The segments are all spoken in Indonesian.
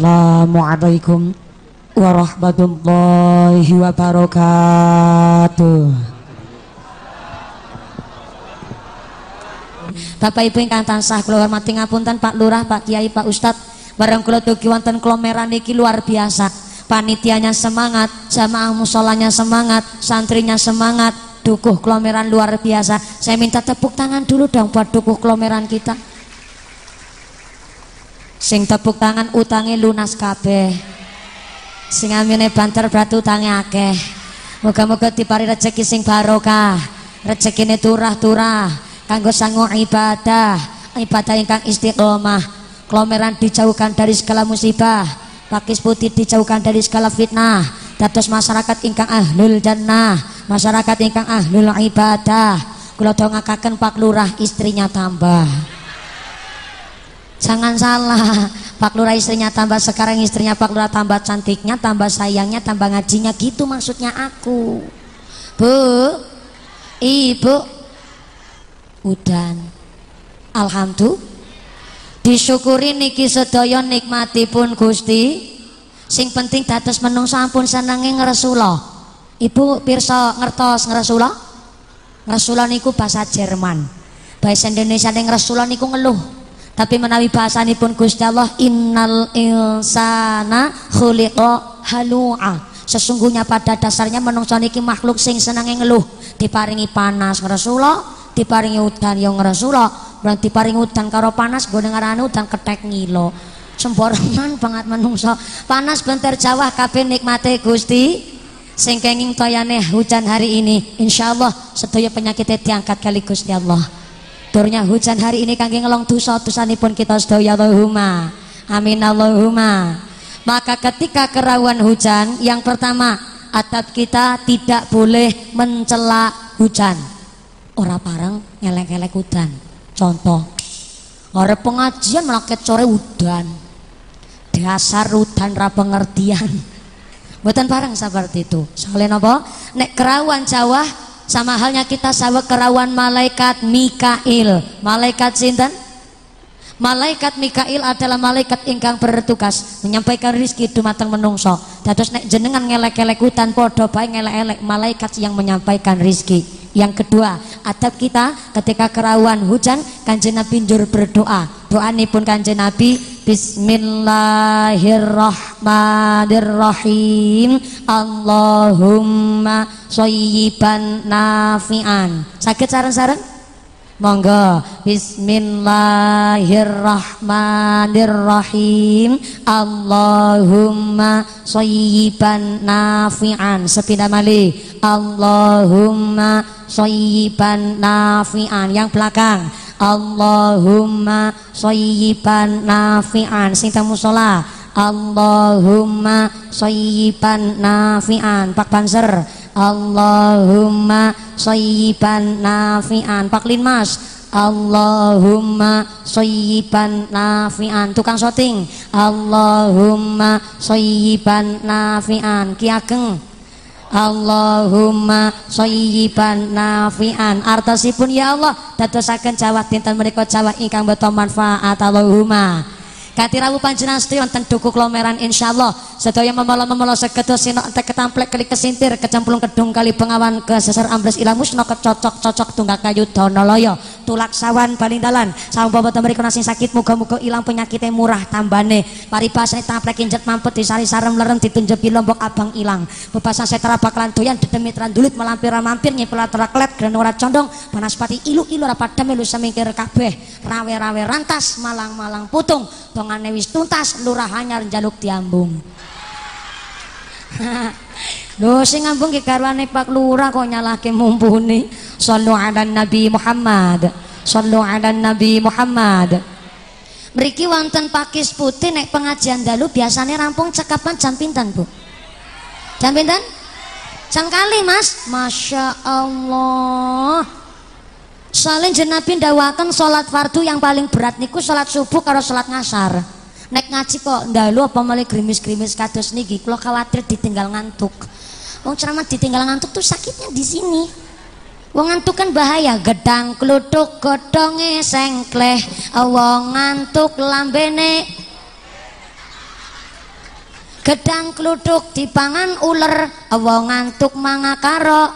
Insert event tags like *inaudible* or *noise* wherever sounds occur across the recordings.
Assalamualaikum warahmatullahi wabarakatuh. Bapak Ibu ingkang tansah kula hormati ngapunten Pak Lurah, Pak Kiai, Pak Ustadz, bareng kula dugi wonten klomeran niki luar biasa. Panitianya semangat, jamaah musolanya semangat, santrinya semangat, dukuh klomeran luar biasa. Saya minta tepuk tangan dulu dong buat dukuh klomeran kita. Sing tepuk tangan utangnya lunas kabeh. Sing amine banter berarti utangnya akeh. Moga-moga dipari rezeki sing barokah. Rezekine turah-turah kanggo sangu ibadah, ibadah ingkang istiqomah. Klomeran dijauhkan dari segala musibah, pakis putih dijauhkan dari segala fitnah. Dados masyarakat ingkang ahlul jannah, masyarakat ingkang ahlul ibadah. Kula dongakaken Pak Lurah istrinya tambah. Jangan salah, Pak Lurah istrinya tambah sekarang istrinya Pak Lurah tambah cantiknya, tambah sayangnya, tambah ngajinya gitu maksudnya aku. Bu, Ibu, udan. Alhamdulillah. Disyukuri niki sedaya nikmatipun Gusti. Sing penting dados menungso ampun senenge ngresula. Ibu pirsa ngertos ngresula? Ngresula niku bahasa Jerman. Bahasa Indonesia ning ngresula niku ngeluh tapi menawi bahasanipun Gusti Allah innal insana khuliqa halu'a. Sesungguhnya pada dasarnya menungso niki makhluk sing senenge ngeluh. Diparingi panas ngresula diparingi udan yang ngresula berarti diparingi udan karo panas gue dengarane udan ketek ngilo. Sembarangan banget menungso. Panas bentar Jawa kabeh nikmate Gusti. Sing kenging toyane hujan hari ini. Insyaallah sedaya penyakitnya diangkat kali Gusti Allah Turnya hujan hari ini kangge ngelong dosa pun kita sedaya Allahumma. Amin Allahumma. Maka ketika kerawan hujan, yang pertama atap kita tidak boleh mencela hujan. Ora parang ngelek-ngelek hujan. Contoh, ora pengajian melaket sore udan. Dasar udan ra pengertian. *laughs* Buatan parang seperti itu. Soalnya apa? Nek kerawan Jawa sama halnya kita sawek kerawan malaikat Mikail. Malaikat sinten Malaikat Mikail adalah malaikat ingkang bertugas menyampaikan rizki dumateng menungso. Dados nek jenengan ngelek-elek hutan podo bae ngelek-elek malaikat yang menyampaikan rizki. Yang kedua, adab kita ketika kerawan hujan kanjeng Nabi njur berdoa. Doa ini pun kanjeng Nabi Bismillahirrahmanirrahim Allahumma soyiban nafi'an Sakit saran-saran? Monggo. Bismillahirrahmanirrahim. Allahumma soyiban nafi'an. Sepindah mali. Allahumma soyiban nafi'an. Yang belakang. Allahumma soyiban nafi'an. Sing musola. Allahumma soyiban nafi'an. Pak Banser Allahumma sayyiban nafi'an. Pak Linmas Allahumma sayyiban nafi'an. Tukang syuting Allahumma sayyiban nafi'an. Ki Ageng. Allahumma sayyiban nafi'an. Artosipun ya Allah dadosaken jawab dinten menika jawab ingkang boten manfaat. Allahumma Katirawu panjenengan sedaya wonten duku klomeran insyaallah. Sedaya memala-memala sekedo sinok entek ketamplek kali kesintir kecemplung kedung kali pengawan kesesar ambles ila musna kecocok-cocok tunggak kayu donolaya tulak sawan balindalan sawang babat mriku nasi sakit muga-muga ilang penyakitnya murah tambane paribasane tamplek injet mampet disari sarem lerem ditunjepi lombok abang ilang. Bebasan setra bakalan doyan dedemit randulit melampir mampir nyepela teraklet gran ora condong. Panaspati ilu-ilu rapadam melu semingkir kabeh. Rawe-rawe rantas malang-malang putung. Tongane wis tuntas lurah hanyar jaluk diambung *laughs* Lho sing ngambung ki karwane Pak Lurah kok nyalahke mumpuni. Sallu ala Nabi Muhammad. Sallu ala Nabi Muhammad. Mriki wonten pakis putih nek pengajian dalu biasanya rampung cekapan jam pinten, Bu? Jam pinten? Jam kali, Mas. Masya Allah. Salin jenabi ndawakan sholat fardu yang paling berat niku sholat subuh karo sholat ngasar. Nek ngaji kok ndalu apa malah grimis-grimis kados niki, kula khawatir ditinggal ngantuk. Wong ceramah ditinggal ngantuk tuh sakitnya di sini. Wong ngantuk kan bahaya, gedang kluthuk godhonge sengkleh, wong ngantuk lambene. Gedang kluduk dipangan uler. Wong ngantuk mangakaro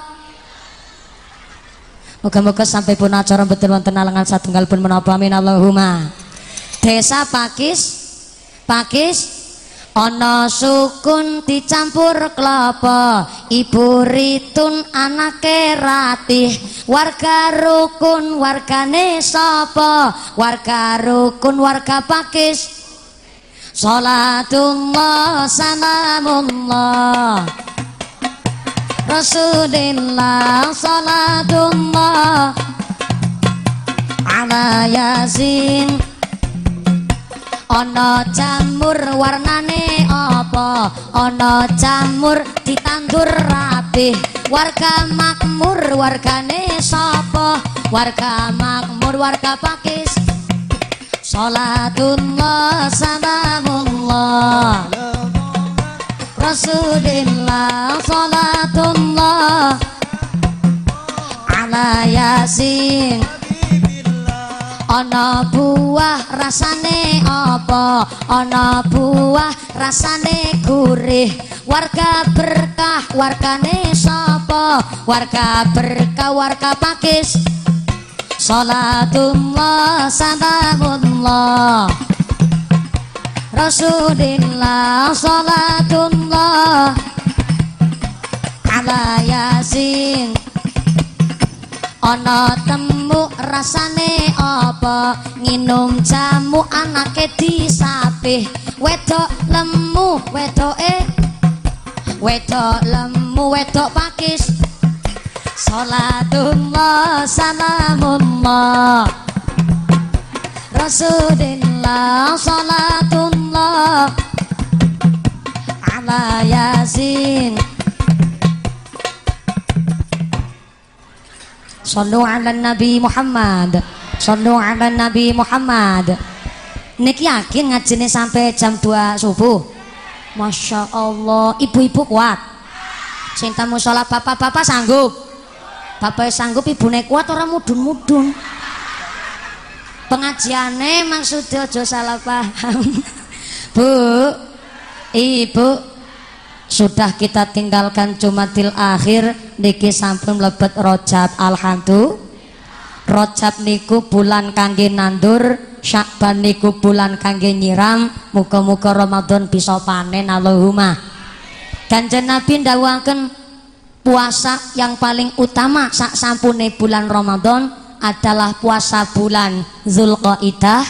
Moga-moga sampai pun acara betul wonten alangan satunggal pun menapa. Amin Allahumma. Desa Pakis Pakis ana sukun dicampur kelapa ibu ritun anake ratih. Warga rukun wargane sapa? Warga rukun warga Pakis. Salatullah salamullah. Rasulillah salatullah. Ala yasin ana jamur warnane apa? Ana jamur ditandur rapih warga makmur wargane sapa? Warga makmur warga pakis. Salatullah salamullah. Rasulillah salatullah. Ala yasin ana buah rasane apa? Ana buah rasane gurih. Warga berkah wargane sapa? Warga berkah warga pakis. Salatullah salamullah. Rasulillah salatullah. Ala yasin ana temu rasane apa? Nginum jamu anake disapih. Wedok lemu wedoke. Wedok lemu wedok pakis. Salatullah salamullah. Rasulillah salatullah. Ala yasin Sallu ala Nabi Muhammad. Sallu ala Nabi Muhammad. Niki yakin ngajine sampai jam 2 subuh? Masya Allah Ibu-ibu kuat. Cinta musola bapak-bapak sanggup? Bapak sanggup ibu kuat orang mudun-mudun? Pengajiane maksudnya aja salah paham. Bu Ibu sudah kita tinggalkan Jumatil akhir niki sampun mlebet Rojab alhamdulillah. Rojab niku bulan kangge nandur Syakban niku bulan kangge nyiram muga-muga Ramadan bisa panen Allahumma. Kanjeng Nabi ndawuhaken puasa yang paling utama sak sampune bulan Ramadan adalah puasa bulan Zulqaidah,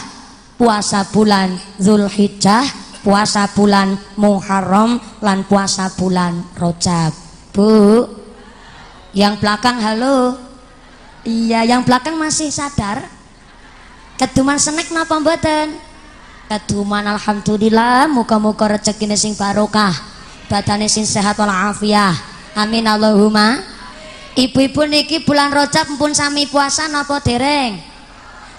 puasa bulan Zulhijjah, puasa bulan Muharram lan puasa bulan Rojab. Bu, yang belakang halo. Iya, yang belakang masih sadar? Keduman senek napa mboten? Keduman alhamdulillah, muka-muka rezekine sing barokah, badane sing sehat walafiah. Amin Allahumma. Ibu-ibu niki bulan Rajab pun sami puasa napa dereng?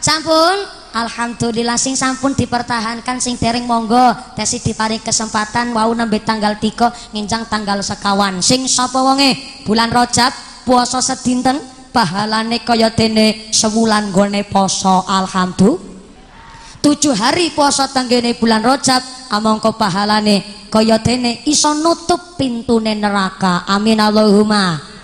Sampun? Alhamdulillah sing sampun dipertahankan sing dereng monggo tesi diparing kesempatan wau nembe tanggal 3 nginjang tanggal sekawan. Sing sapa wonge? Bulan Rajab puasa sedinten pahalane kaya dene sewulan gone poso alhamdulillah. Tujuh hari puasa tenggene bulan Rajab amangka pahalane kaya dene iso nutup pintune neraka. Amin Allahumma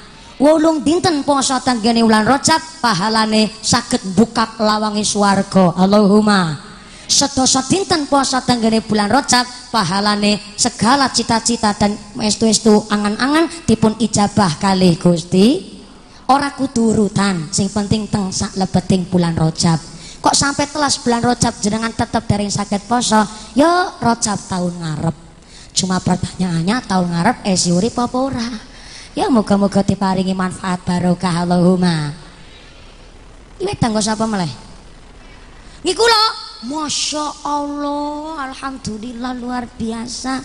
wolung dinten poso tanggane wulan Rajab pahalane saged buka lawangi swarga. Allahumma. Sedasa dinten poso tanggane bulan Rajab pahalane segala cita-cita dan estu-estu angan-angan dipun ijabah kalih Gusti. Ora kudu urutan sing penting teng sak lebeting bulan Rajab. Kok sampai telas bulan Rajab jenengan tetap dari sakit poso yo Rajab tahun ngarep. Cuma pertanyaannya tahun ngarep es yuri apa ora Ya moga-moga diparingi manfaat barokah Allahumma. Ini tanggo sapa meleh? Niki kula. Masya Allah, Alhamdulillah luar biasa.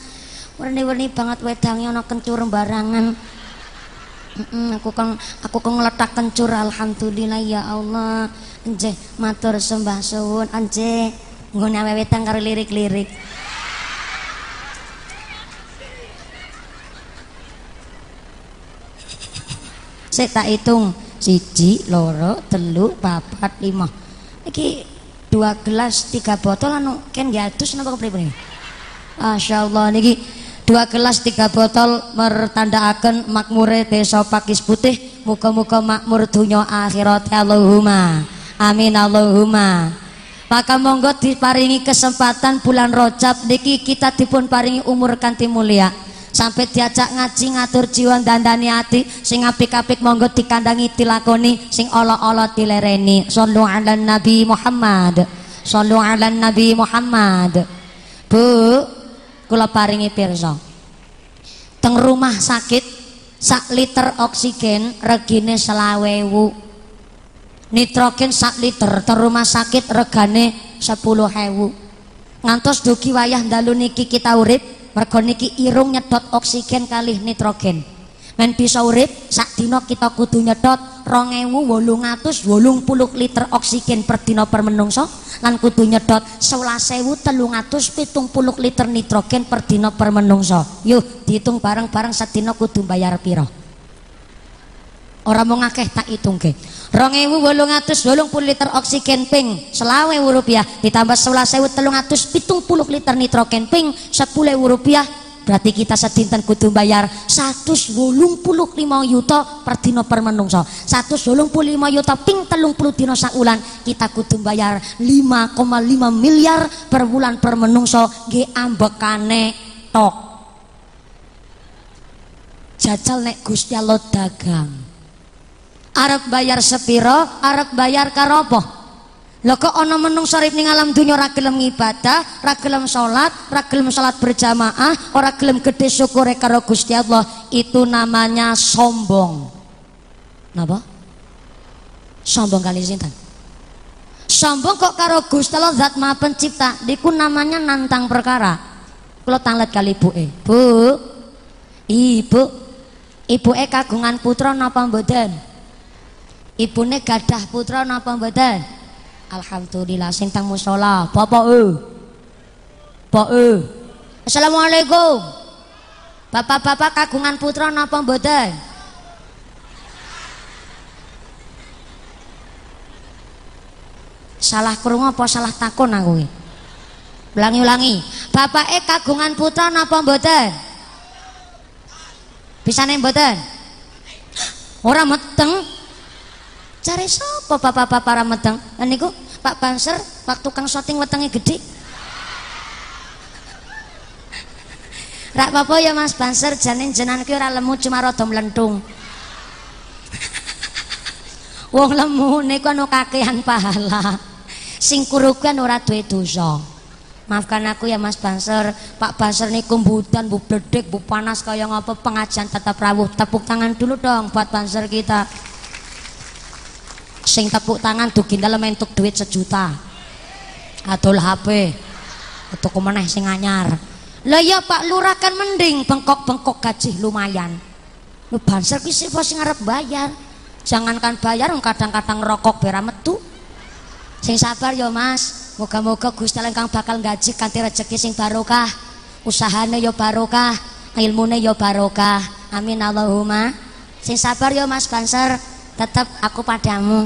Warni-warni banget wedangnya ana kencur barangan. aku kan aku kan ngeletak kencur alhamdulillah ya Allah. Nggih, matur sembah suwun. Nggih, nggone wedang karo lirik-lirik. Saya tak hitung. Siji loro telu papat lima. Iki dua gelas tiga botol anu kan gatus napa kepriye Masya Allah niki dua gelas tiga botol mertandaaken makmure desa Pakis Putih. Muka-muka makmur dunya akhirat. Allahumma amin Allahumma. Maka monggo diparingi kesempatan bulan rojab niki kita dipun paringi umur kanti mulia sampai diajak ngaji ngatur jiwa dandani hati sing apik-apik monggo dikandangi dilakoni. Sing olo-olo dilereni. Sallu ala nabi Muhammad. Sallu ala nabi Muhammad. Bu kula paringi pirsa. Teng rumah sakit sak liter oksigen regine selawewu. Nitrogen sak liter teng rumah sakit regane sepuluh hewu ngantos dugi wayah dalu niki kita urip mergo niki irung nyedot oksigen kali nitrogen. Men bisa urip sak dina kita kudu nyedot 2880 liter oksigen per dina per menungso lan kudu nyedot 11.370 liter nitrogen per dina per menungso. Yuk dihitung bareng-bareng sedina kudu bayar piro? Orang mau ngakeh tak hitung ke 2880 liter oksigen ping selawe rupiah. Ditambah 11.370 liter nitrogen ping 10 rupiah. Berarti kita sedinten kudu bayar 185 yuta per dino per menungso 185 yuta ping telung puluh dino saulan. Kita kudu bayar 5,5 miliar per bulan per menungso ge ambekane tok. Jajal nek Gusti Allah dagang Arab bayar sepiro Arab bayar karopo Lho kok ana menungso urip ning alam dunya ora ibadah, ora gelem salat, salat berjamaah, ora gelem gede syukure karo Gusti Allah, itu namanya sombong. Napa? Sombong kali sinten? Sombong kok karo Gusti Allah zat Maha Pencipta, niku namanya nantang perkara. Kula tanglet kali ibuke. Bu. Ibu. Ibuke kagungan putra napa mboten? Ibune gadah putra napa mboten? Alhamdulillah sing tang musala. Bapak e. Bapak e. Assalamualaikum. Bapak-bapak kagungan putra napa mboten? Salah krungu apa salah takon aku iki? Ulangi-ulangi. Bapake kagungan putra napa mboten? Bisane mboten? Ora meteng cari sapa bapak-bapak para meteng niku Pak Banser waktu kang syuting wetenge gede. Rak apa ya Mas Banser janin jenan ki ora lemu cuma rada mlentung Wong lemu niku anu kakehan pahala. Sing kurugan ora duwe dosa. Maafkan aku ya Mas Banser. Pak Banser niku mbudan bu bledek bu panas kaya ngapa pengajian tetap rawuh. Tepuk tangan dulu dong buat Banser kita sing tepuk tangan dugi dalam entuk duit sejuta. Adol HP atau kemeneh sing anyar. Lah ya Pak Lurah kan mending. Bengkok-bengkok gaji lumayan. Lu banser ki sapa sing arep bayar. Jangankan bayar kadang-kadang rokok bera metu. Sing sabar ya Mas. Moga-moga Gusti kang bakal gaji kanthi rezeki sing barokah. Usahane ya barokah. Ilmune ya barokah. Amin Allahumma. Sing sabar ya Mas Banser tetap aku padamu.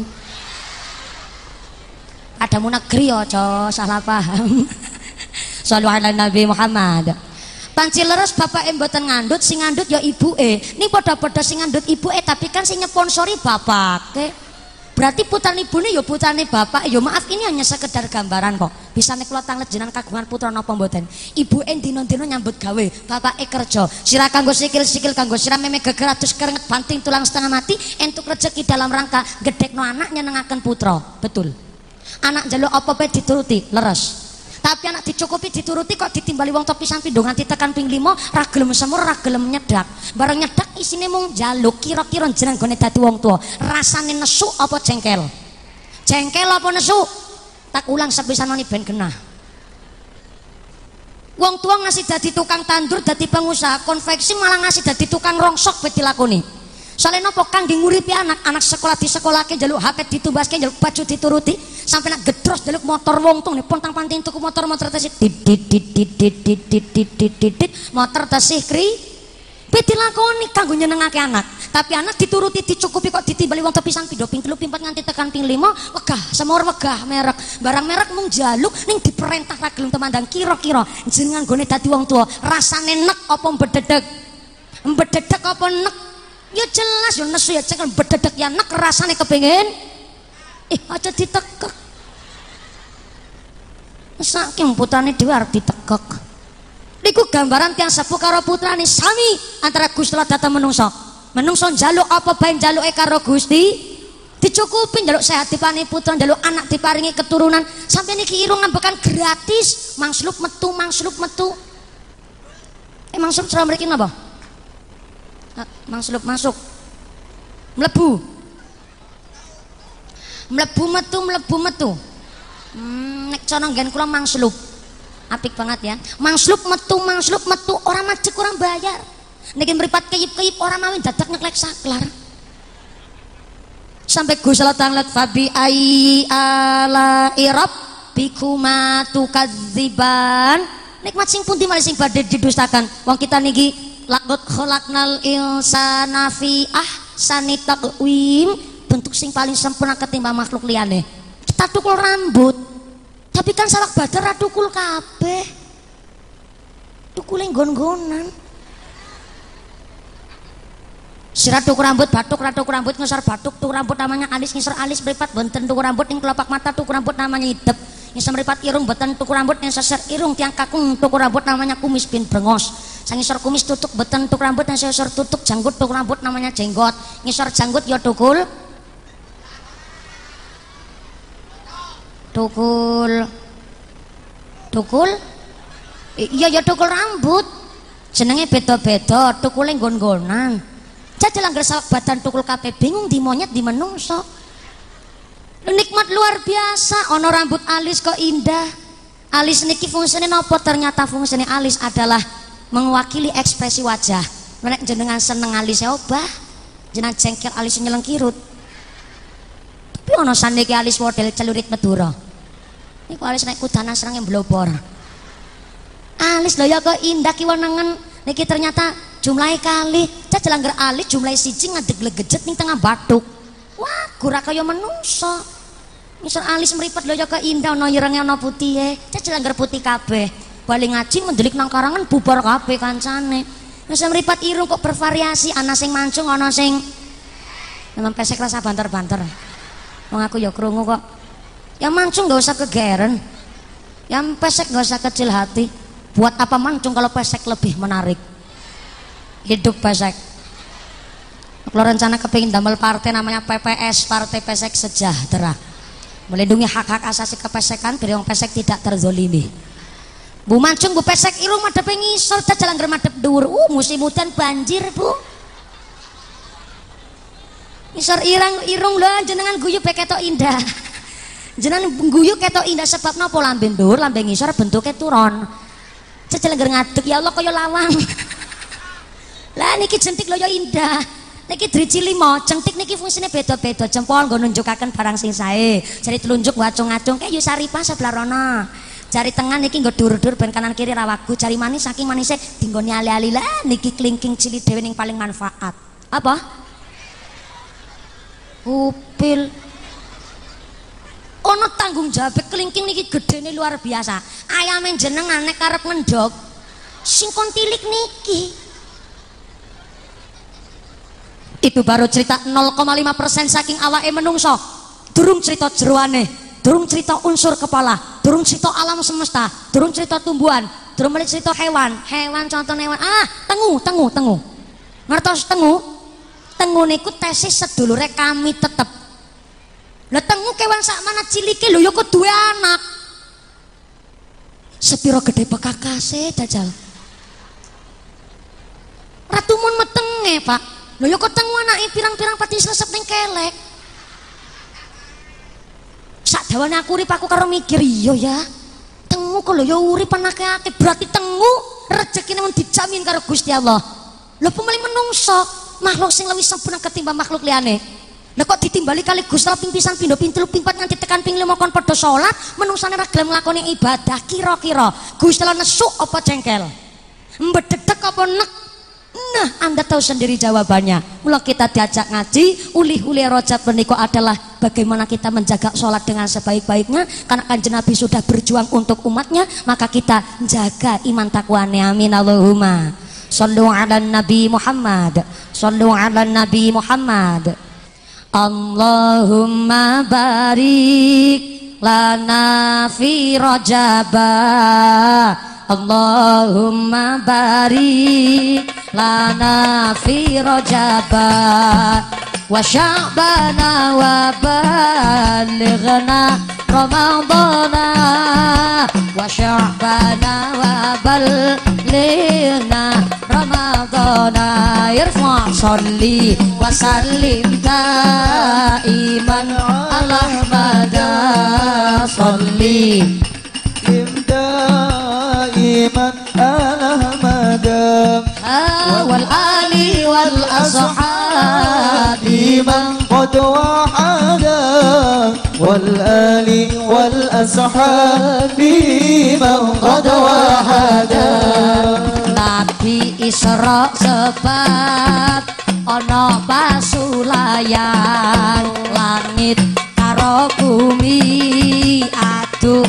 Padamu negeri ojo salah paham. *laughs* Sallu ala Nabi Muhammad. Panci leres bapak mboten ngandut sing ngandut ya ibu e ini pada-pada sing ngandut ibu e tapi kan sing nyponsori bapak berarti putan ibu nih ya putan bapak. Ya maaf ini hanya sekedar gambaran kok. Bisa nih kalau tanglet jenang kagungan putra nopo mboten? Ibu e dino-dino nyambut gawe bapak kerja. Sirah kanggo sikil-sikil kanggo sirah meme geger keringet banting tulang setengah mati entuk rezeki dalam rangka gedek no anak nyenengaken putra. Betul. Anak jaluk apa pe dituruti? Leres tapi anak dicukupi dituruti kok ditimbali wong topi sampai dong nganti tekan ping limo ragilem semur ragilem nyedak. Bareng nyedak isine mung jaluk kira-kira jeneng gone dadi wong tua rasane nesu apa jengkel? Jengkel apa nesu tak ulang sepisanane ben genah. Wong tua ngasih dadi tukang tandur dadi pengusaha konveksi malah ngasih dadi tukang rongsok bet dilakoni. Soalnya nopo kang nguripi anak? Anak sekolah di sekolah ke jaluk HP ke jaluk baju dituruti sampai nak gedros delok motor wong tong nih pontang panting tuku motor motor tesih didit didit didit didit didit motor tesih kri Peti lakoni kanggo nyenengake anak. Tapi anak dituruti dicukupi kok ditimbali wong tepisan pindho doping 3 ping 4 nganti tekan ping 5 wegah orang wegah merek. Barang merek mung jaluk ning diperintah ra gelem temandang kira-kira jenengan gone tadi wong tua rasane nek apa mbededeg. Mbededeg apa nek? Ya jelas ya nesu ya cekel mbededeg ya nek rasane kepengin eh aja ditekek saking putrane dhewe arep ditekek niku gambaran tiang sepuh karo putrane sami antara Gusti Allah datang menungso. Menungso njaluk apa bae njaluke karo Gusti? Dicukupi njaluk sehat dipani putra njaluk anak diparingi keturunan. Sampai niki irung ngambekan gratis. Mangsluk metu mangsluk metu. Eh mangsluk cara mriki napa? Ah, mangsluk masuk mlebu mlebu metu mlebu metu. Hmm, nek cara nggen kula apik banget ya. Mangsluk metu mangsluk metu. Orang macet kurang bayar. Niki mripat keyip-keyip orang mawin dadak nyeklek saklar. Sampai Gusti Allah tanglet fabi ai ala irab bikuma tukadziban. Nikmat sing pundi malih sing badhe didustakan. Wong kita niki lakot khalaqnal insana fi ahsani taqwim bentuk sing paling sempurna ketimbang makhluk liyane. Kita tukul rambut. Tapi kan salak badar tukul kabeh. Tukule nggon-nggonan Sirat tuku rambut, batuk, tuku rambut, ngesar batuk, tuku rambut namanya alis, ngisar alis, beripat, benten tuku rambut, yang kelopak mata, tuku rambut namanya hidup, ngisar beripat irung, beten tuku rambut, yang sasar irung, tiang kakung, tuku rambut namanya kumis bin brengos, sang ngisar kumis tutuk, beten tuku rambut, yang sasar tutuk, janggut, tuku rambut namanya jenggot, ngisar janggut, ya tukul, tukul, tukul, iya ya tukul rambut, jenenge beda-beda, tukulnya gon-gonan, jajal anggar sawak badan tukul kape bingung di monyet di menungso. Nikmat luar biasa ono rambut alis kok indah. Alis niki fungsinya nopo? Ternyata fungsinya alis adalah mewakili ekspresi wajah. Menek jenengan seneng alis ya obah jenengan jengkel alis nyeleng tapi ono saniki alis model celurit medura ini alis naik kudana serang yang blobor alis lo ya kok indah kiwanangan niki ternyata jumlahnya kali cah jelanggar alit jumlahnya siji ngadeg legejet ning tengah batuk wah gura kaya menungso misal alis meripat lo ke indah no yerengnya no putih ya cah jelanggar putih kabeh. Balik ngaji mendelik nang karangan bubar kabeh kancane. Misal meripat irung kok bervariasi. Ana sing mancung ana sing memang pesek rasa banter-banter wong aku ya krungu kok. Yang mancung gak usah kegeren. Yang pesek gak usah kecil hati. Buat apa mancung kalau pesek lebih menarik? Hidup pesek. Kalau rencana kepingin damel partai namanya PPS Partai Pesek Sejahtera. Melindungi hak-hak asasi kepesekan biar yang pesek tidak terzolimi. Bu Mancung Bu Pesek. Irung madep ngisor jalan madep dur uh musim hujan banjir Bu ngisor irang irung lah jenengan guyu ketok indah. Jenengan guyu ketok indah sebab nopo? Lambe dur lambe ngisor bentuknya turun. Jalan ngaduk ya Allah kaya lawang. *laughs* Lah niki jentik loyo indah. Niki driji lima jentik niki fungsinya beda-beda. Jempol gue nunjukakan barang sing sae. Jari telunjuk wacung-acung kayak yusaripa sebelah rono. Jari tengah niki gue dur-dur ben kanan kiri rawaku jari manis saking manisnya dinggoni ali-ali. Lah niki kelingking cili dewi yang paling manfaat. Apa? Upil. Ono tanggung jawab kelingking niki gede nih luar biasa. Ayam yang jenengan nek karep ngendok sing kontilik niki. Itu baru cerita 0,5% saking awake menungso. Durung cerita jeruane durung cerita unsur kepala durung cerita alam semesta durung cerita tumbuhan durung cerita hewan. Hewan contoh hewan. Ah tengu tengu tengu. Ngertos tengu tengu niku tesis sedulure kami tetep lah tengu kewan sak mana cilike lho ya kok duwe anak sepiro gede bekakase dajal ratumun metenge pak Lho ya kok tengu anake pirang-pirang pati sesep ning kelek. Sak dawane aku urip aku karo mikir iya ya. Tengu kok lho ya urip anake berarti tengu rezekine men dijamin karo Gusti Allah. Lho pemeli menungso makhluk sing lebih sempurna ketimbang makhluk liyane. Lah kok ditimbali kali Gusti ping pisan pindho ping telu ping nganti tekan ping 5 kon padha salat, menungsane ra gelem nglakoni ibadah kira-kira Gusti Allah nesu apa jengkel? Mbededek apa nek Nah, Anda tahu sendiri jawabannya. Mula kita diajak ngaji, ulih-ulih rojab meniko adalah bagaimana kita menjaga sholat dengan sebaik-baiknya. Karena kan Nabi sudah berjuang untuk umatnya, maka kita jaga iman takwanya. Amin Allahumma. Sallu ala Nabi Muhammad. Sallu ala Nabi Muhammad. Allahumma barik lana fi rajabah Allahumma barik lana fi rajaba وشعبنا وبلغنا رمضان وشعبنا وبلغنا رمضان يرفع صلي وسلم دائما. اللهم صلي. دائما. اللهم والآل والأصحاب من قد وحدا والآل والأصحاب من قد وحدا Nabi Isra sebab ana pasulayan langit karo bumi adu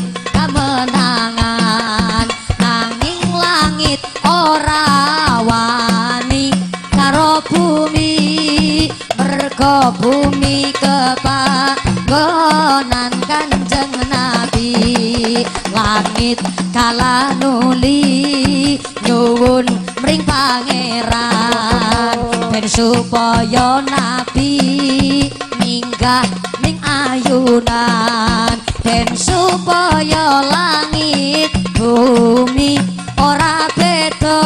mergo bumi kepanggonan kanjeng Nabi. Langit kala nuli nyuwun mring pangeran. Ben supaya nabi minggah ning ayunan. Ben supaya langit bumi ora beda.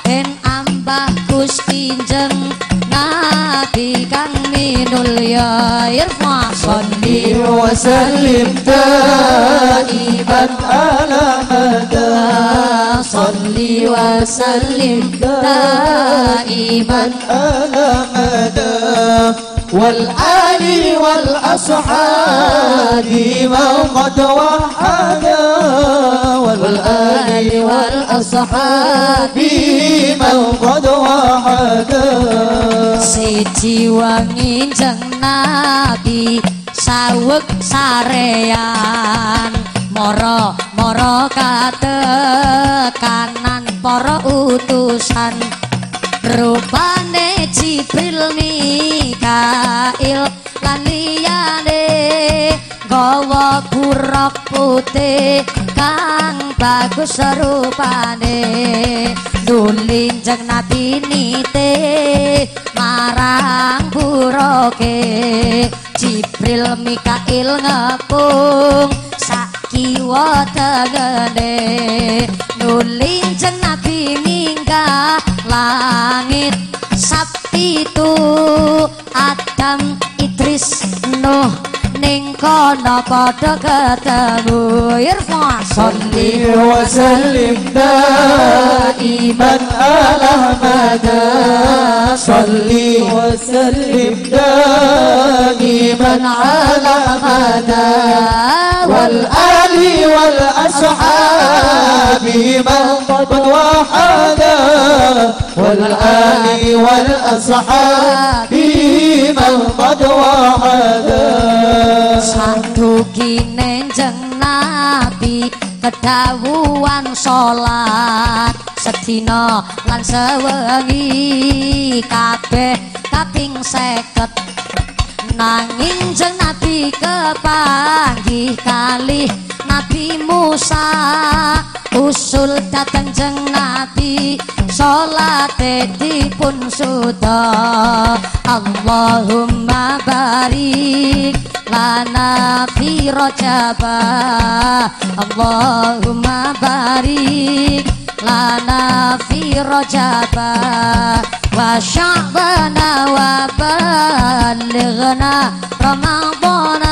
Ben Mbah Gusti Jeng Nabi kang minulya irfa salli wa salim taiban ala hada salli wa salim taiban ala hada والآل والأصحاب من قد وحدا والآل والأصحاب من قد وحدا siji wangi jeng nabi saweg sarean moro moro katekanan para utusan Rupane Jibril Mikail lan liyane gawa buruk putih kang bagus rupane nulin jeng nite marang buroke. Jibril Mikail ngepung sakiwa tegene. Nulin jeng langit. Sabtu Adam Idris Nuh ning kono padha ketemu irfa salli وسلم دائما على مدى صلي وسلم دائما على مدى والآل والأصحاب من قد وحدا والآل والأصحاب من قد وحدا Sandukine jeng nabi kedawuan salat sedina lan sewengi kabeh kaping seket nanging jeng nabi kepanggih kalih Nabi Musa usul dateng jeng nabi salate dipun suda. Allahumma barik lana fi rajaba. Allahumma barik lana fi rajaba وشعبنا وبلغنا رمضان.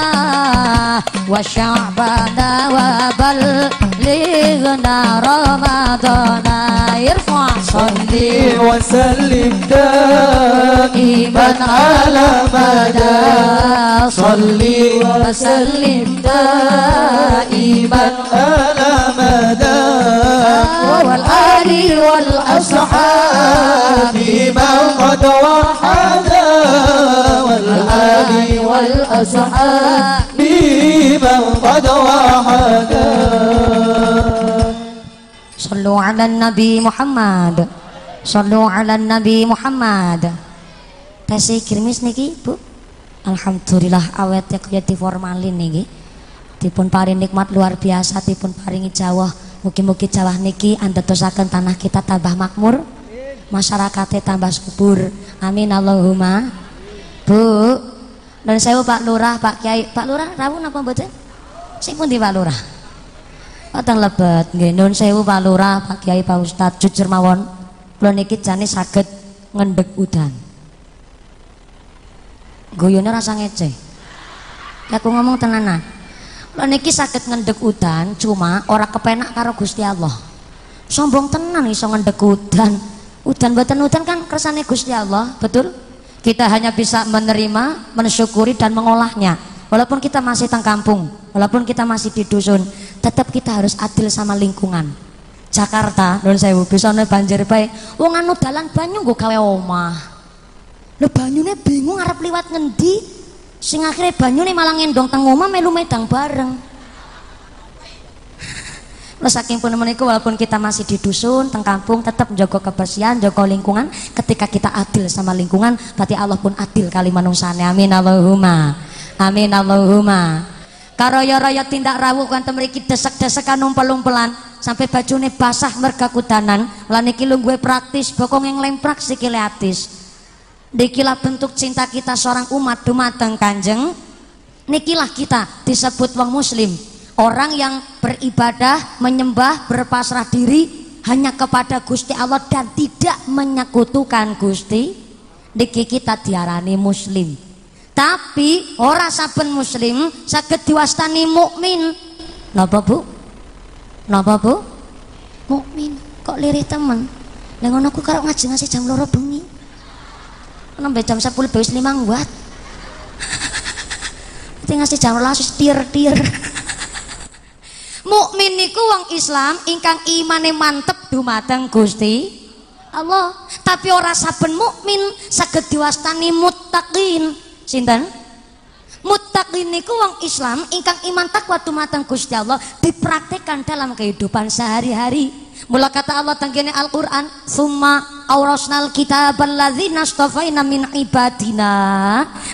وشعبنا وبلغنا رمضان. يرفع صلي وسلم دائما على مدى. صلي وسلم دائما على مدى. والآل والأصحاب من قد وحدا والآل والأصحاب من قد وحدا صلوا على النبي محمد صلوا على النبي محمد Tesi kirmis niki Bu Alhamdulillah awetnya kaya diformalin niki dipun paring nikmat luar biasa dipun paringi Jawa mugi-mugi Jawa niki andadosaken tanah kita tambah makmur masyarakatnya tambah subur. Amin Allahumma. Bu dan saya Pak Lurah Pak Kiai. Pak Lurah rawuh napa mboten? Sing pundi Pak Lurah? Patang lebet nggih. Nun sewu Pak Lurah Pak Kiai Pak Ustadz jujur mawon. Kula niki jane saged ngendeg udan. Guyone rasa ngece. Aku ngomong tenanan. Lo niki sakit ngendek udan, cuma ora kepenak karo Gusti Allah. Sombong tenan iso ngendek udan. Udan buatan udan kan kersane Gusti Allah, betul? Kita hanya bisa menerima, mensyukuri dan mengolahnya. Walaupun kita masih tang kampung, walaupun kita masih di dusun, tetap kita harus adil sama lingkungan. Jakarta, non sewu, bisa banjir baik. Wong anu dalan banyu nggo gawe omah. Lho banyune bingung arep liwat ngendi? Sing akhirnya banyune malah ngendong teng omah melu medang bareng. Lho saking pun meniku walaupun kita masih di dusun, teng kampung tetap menjaga kebersihan, jaga lingkungan. Ketika kita adil sama lingkungan, berarti Allah pun adil kali manungsane. Amin Allahumma. Amin Allahumma. Karoyo-royo tindak rawuh kan mriki desek-desekan umpel-umpelan sampai bajune basah merga kudanan. Lan iki gue praktis, bokong yang lemprak sikile atis. Dikilah bentuk cinta kita seorang umat dumateng kanjeng. Nikilah kita disebut wong muslim. Orang yang beribadah, menyembah, berpasrah diri hanya kepada Gusti Allah dan tidak menyekutukan Gusti. Niki kita diarani muslim. Tapi orang saben muslim sakit diwastani mukmin. Napa Bu? Napa Bu? Mukmin. Kok lirih temen? Lah aku karo ngaji ngasih jam loro bengi nembe jam 10 wis 5 buat. Nanti ngasih jam lasus tir tir mukmin niku wong Islam ingkang imane mantep dumateng Gusti Allah. Tapi ora saben mukmin saged diwastani muttaqin. Sinten? Muttaqin niku wong Islam ingkang iman takwa dumateng Gusti Allah dipraktekkan dalam kehidupan sehari-hari Mula kata Allah tenggene Al-Qur'an, "Summa aurasnal kitabal ladzina astafaina min ibadina."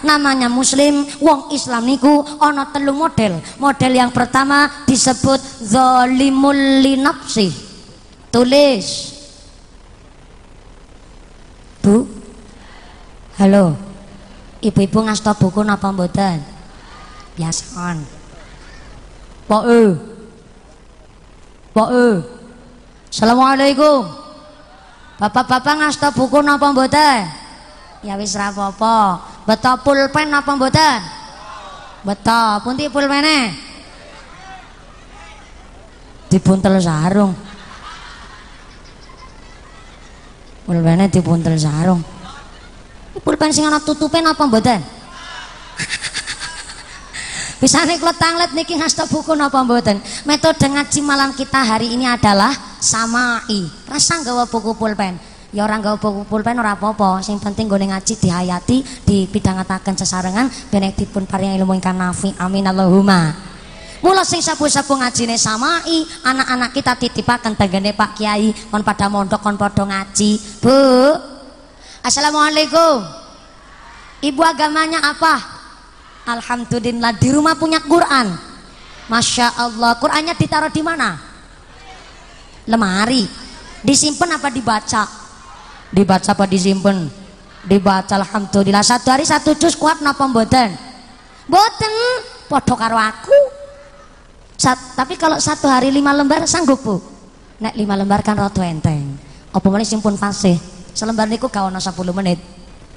Namanya muslim, wong Islam niku ana telu model. Model yang pertama disebut zalimul linafsi. Tulis. Bu. Halo. Ibu-ibu ngasta buku napa mboten? Biasan. Pak e. Assalamualaikum. Bapak-bapak ngasta buku napa mboten? Ya wis ra apa-apa. Beto pulpen napa mboten? Beto, pundi pulpene? Dibuntel sarung. Pulpene dibuntel sarung. Pulpen sing ana tutupe napa mboten? nih kalau tanglet niki ngasta buku napa mboten? Metode ngaji malam kita hari ini adalah samai. Rasa gawa buku pulpen. Ya orang gawa buku pulpen ora apa-apa, sing penting gue ngaji dihayati, dipidhangetaken sesarengan ben dipun paring ilmu ingkang nafi. Amin Allahumma. Mula sing sapu-sapu ngajine samai, anak-anak kita titipaken tenggene Pak Kiai kon pada mondok kon padha ngaji. Bu. Assalamualaikum. Ibu agamanya apa? Alhamdulillah di rumah punya Quran. Masya Allah. Qurannya ditaruh di mana? Lemari. Disimpan apa dibaca? Dibaca apa disimpan? Dibaca Alhamdulillah. Satu hari satu juz kuat napa mboten? Mboten. Podo karo aku. Sat, tapi kalau satu hari lima lembar sanggup bu? Nek lima lembar kan roto enteng. Apa mana simpun fasih? Selembar niku kawan 10 menit.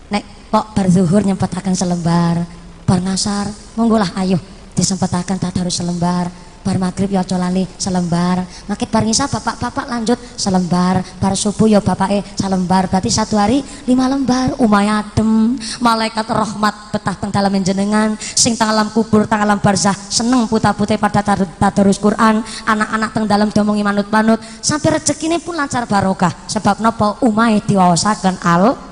Nek kok berzuhur nyempetakan selembar bar ngasar monggolah ayo disempatakan tak harus selembar bar maghrib ya aja lali selembar. Makit bar bapak-bapak lanjut selembar. Bar subuh ya bapake selembar. Berarti satu hari lima lembar. Umay adem. Malaikat rahmat betah teng dalam jenengan. Sing teng alam kubur teng alam barzah seneng puta-putih pada tadarus Quran. Anak-anak teng dalam domongi manut-manut. Sampai rezekine pun lancar barokah. Sebab nopo umay diwawasaken al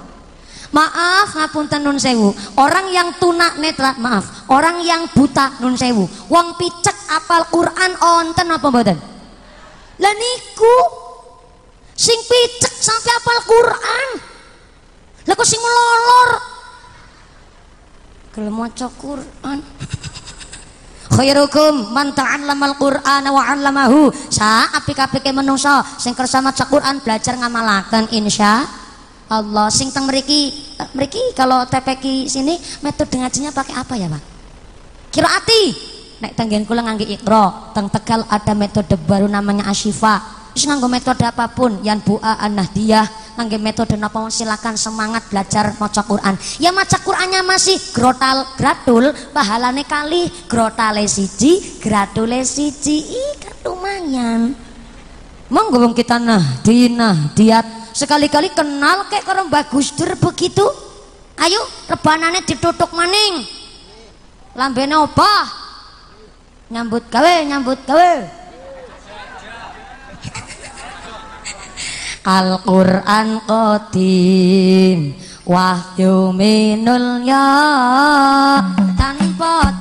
Maaf ngapunten nun sewu. Orang yang tuna netra, maaf. Orang yang buta nun sewu. Wong picek apal Quran onten apa mboten? Lah sing picek sampai apal Quran. Lah sing lolor? Gelem maca Quran. Khairukum man ta'allama al-Qur'an wa 'allamahu. Sa apik-apike menungso sing kersa maca Quran belajar ngamalaken insya Allah. Sing teng mriki mriki kalau TPK sini metode ngajinya pakai apa ya Pak? Kiraati nek tenggen kula ngangge ikro teng Tegal ada metode baru namanya Asyifa. Wis nganggo metode apa pun yang bu'a an-nahdiyah ngangge metode napa silakan semangat belajar maca Quran. Ya maca Qurannya masih grotal gratul pahalane kali grotale siji gratule siji kan lumayan monggo kita nah dinah diat. Sekali-kali kenal kayak karo Mbak Gusdur begitu. Ayo rebanane ditutuk maning. Lambene apa nyambut gawe nyambut gawe. *laughs* Al-Quran Qadim Wahyu minul ya Tanpa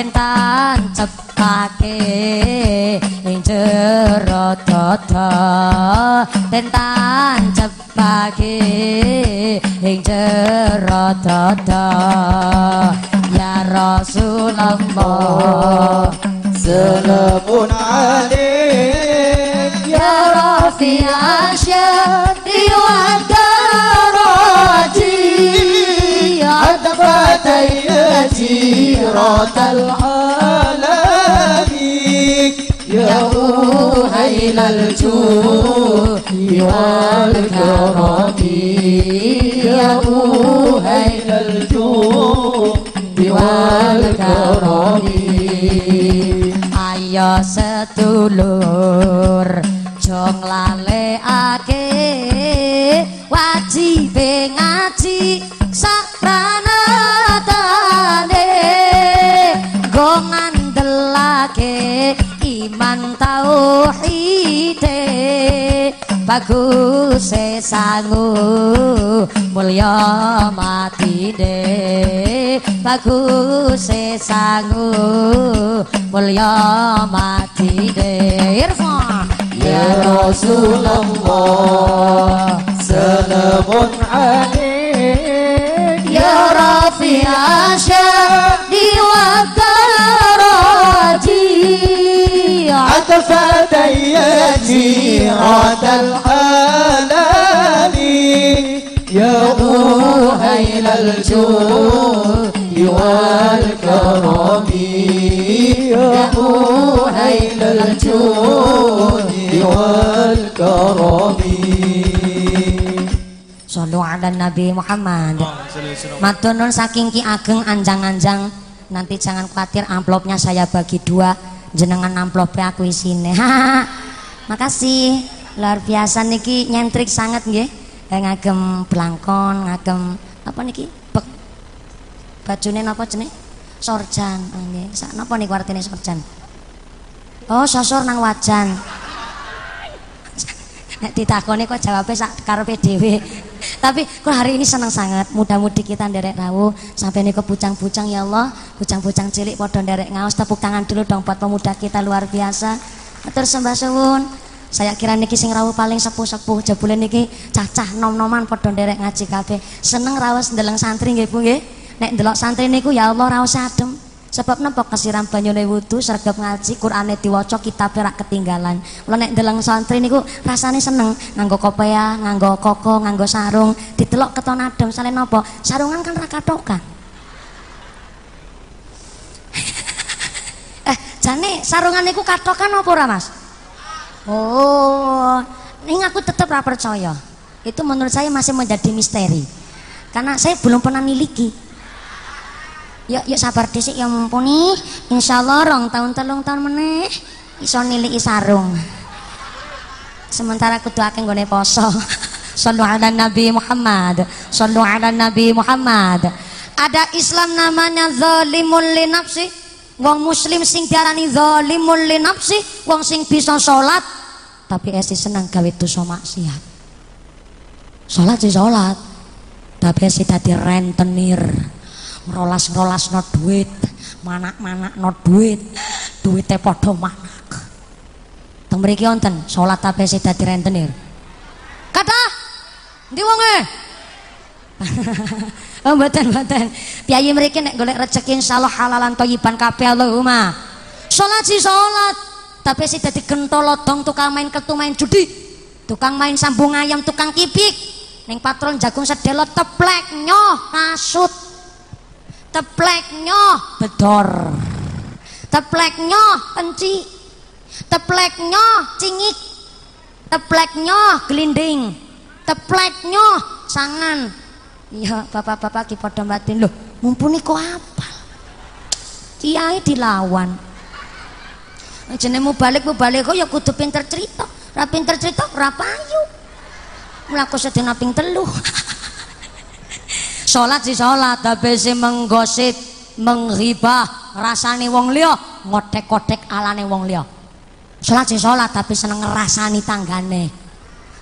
sintan cepake ing jero dada sintan cepake ing jero dada ya rasulullah selamun ali ya rasiasya diwanda roji عتبتي جيرة العالم يا أهيل الجود والكرم يا أهيل الجود والكرم ayo sedulur jong lalekake wajibe ngaji Bagus sesangu mulya matine Bagus sesangu mulya matine Irfan. Ya rasulullah senamun ani والدرجي عتفتي جيرة العالم يا أهيل الجود والكرم يا أهيل الجود والكرم Sallu ala Nabi Muhammad Matur nuwun saking Ki Ageng anjang-anjang Nanti jangan khawatir amplopnya saya bagi dua Jenengan amplopnya aku isine. *laughs* Makasih. Luar biasa niki nyentrik sangat nggih. Eh, ngagem blangkon ngagem apa niki? Bek. bajune napa jenenge sorjan. Oh, nggih. Sak napa niku artine sorjan? Oh sosor nang wajan Nek ditakoni kok jawabnya sak karepe dhewe. Tapi kok hari ini senang sangat. Mudah-mudi kita nderek rawuh sampai nih ke bucang-bucang ya Allah. Bucang-bucang cilik padha nderek ngaos tepuk tangan dulu dong buat pemuda kita luar biasa. Matur sembah suwun. Saya kira niki sing rawuh paling sepuh-sepuh jebule niki cacah nom-noman padha nderek ngaji kabeh. Seneng rawuh ndeleng santri nggih Bu nggih. Nek ndelok santri niku ya Allah rawuh adem. Sebab napa kesiram banyune wudu sregep ngaji Qur'ane diwaca kitabe rak ketinggalan. Mula nek ndeleng santri niku rasane seneng nganggo kopea, nganggo koko, nganggo sarung, ditelok keton adem sale napa? Sarungan kan ra katokan. *laughs* eh, jane sarungan niku katokan apa ora Mas? Oh, ini aku tetap ra percaya. Itu menurut saya masih menjadi misteri. Karena saya belum pernah miliki. Yuk, yuk sabar disik ya mumpuni. Insya Allah rong tahun telung tahun meneh iso niliki sarung. Sementara aku doakan gue poso. *laughs* Sallu ala Nabi Muhammad. Sallu ala Nabi Muhammad. Ada Islam namanya zalimul li nafsi. Wong muslim sing diarani zalimul li nafsi, wong sing bisa salat tapi esi seneng gawe dosa maksiat. Salat sih salat. Tapi esi dadi rentenir. Ngrolas-ngrolas no duit, manak-manak no duit. Duitnya padha manak. Teng mriki wonten tapi esi dadi rentenir. Kata Ndi wonge? *laughs* oh mboten mboten. Piyayi mriki nek golek rezeki insyaallah halalan thayyiban kabeh Allahumma. Salat si salat, tapi si dadi gentolodong tukang main kertu main judi. Tukang main sambung ayam, tukang kipik. Ning patron jagung sedelo teplek nyoh kasut. Teplek nyoh bedor. Teplek nyoh penci. Teplek nyoh cingik. Teplek nyoh gelinding. Teplek nyoh sangan. Iya, bapak-bapak ki padha batin. Mumpuni kok apal. Kiai dilawan. Jenengmu balik mu balik kok ya kudu pinter cerita. Ra pinter cerita ra payu. Mlaku sedina ping telu. *laughs* Salat si salat tapi si menggosip, menghibah rasane wong liya, ngotek-kotek alane wong liya. Salat si salat tapi seneng ngrasani tanggane.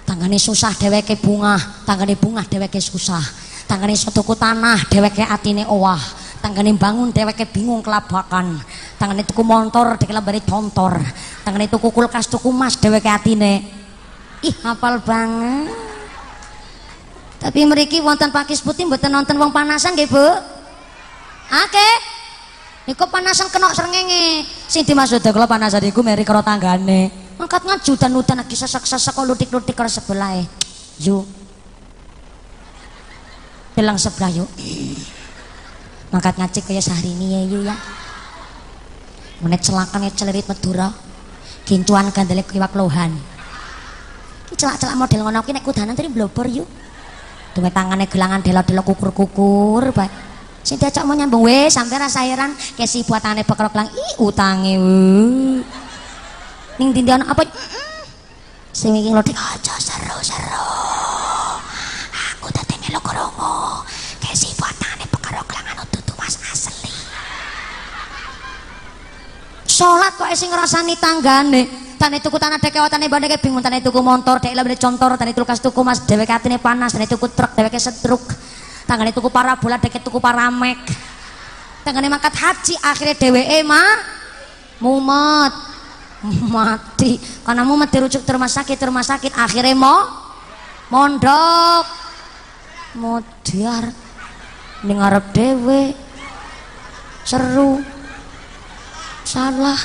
Tanggane susah dheweke bunga, tanggane bunga dheweke susah. Tanggane iso tuku tanah dheweke atine owah. Tanggane bangun dheweke bingung kelabakan. Tanggane tuku motor dheweke lambare contor. Tanggane tuku kulkas tuku mas dheweke atine. Ih hafal banget. Tapi mriki wonten pakis putih mboten nonton wong panasan nggih, Bu? Oke. Niku panasan kena srengenge. Sing dimaksud kula panasan iku meri karo tanggane. Angkat ngaju dan udan lagi sesak-sesak kok lutik-lutik karo sebelah Yuk. Bilang sebelah yuk. Mangkat ngacik kaya Syahrini ya yuk ya. Menit celakan ya celerit Madura. Gintuan gandele kiwak lohan. Ki celak-celak model ngono ki nek tadi blobor yuk. Duwe tangane gelangan delo-delo kukur-kukur bae. Sing diajak mau nyambung wis sampe rasa heran kesi buatane bekerok lang ih utange. Ning dindi ana apa? Sing iki lodik aja seru-seru. Aku dadi melu krungu. Kesi buatane bekerok langan dudu Mas asli. Salat kok sing ngrasani tanggane. Tane tuku tanah dek kewatane bandeke bingung tane tuku motor dek lebih contor tane tuku kas tuku mas dheweke atine panas tane tuku truk dheweke setruk. Tanggane tuku parabola dek tuku paramek. Tanggane mangkat haji akhirnya dheweke mah mumet. *laughs* Mati. Karena mumet dirujuk ke rumah sakit rumah sakit akhirnya mau mondok. Modiar. Ning ngarep dhewe. Seru. Salah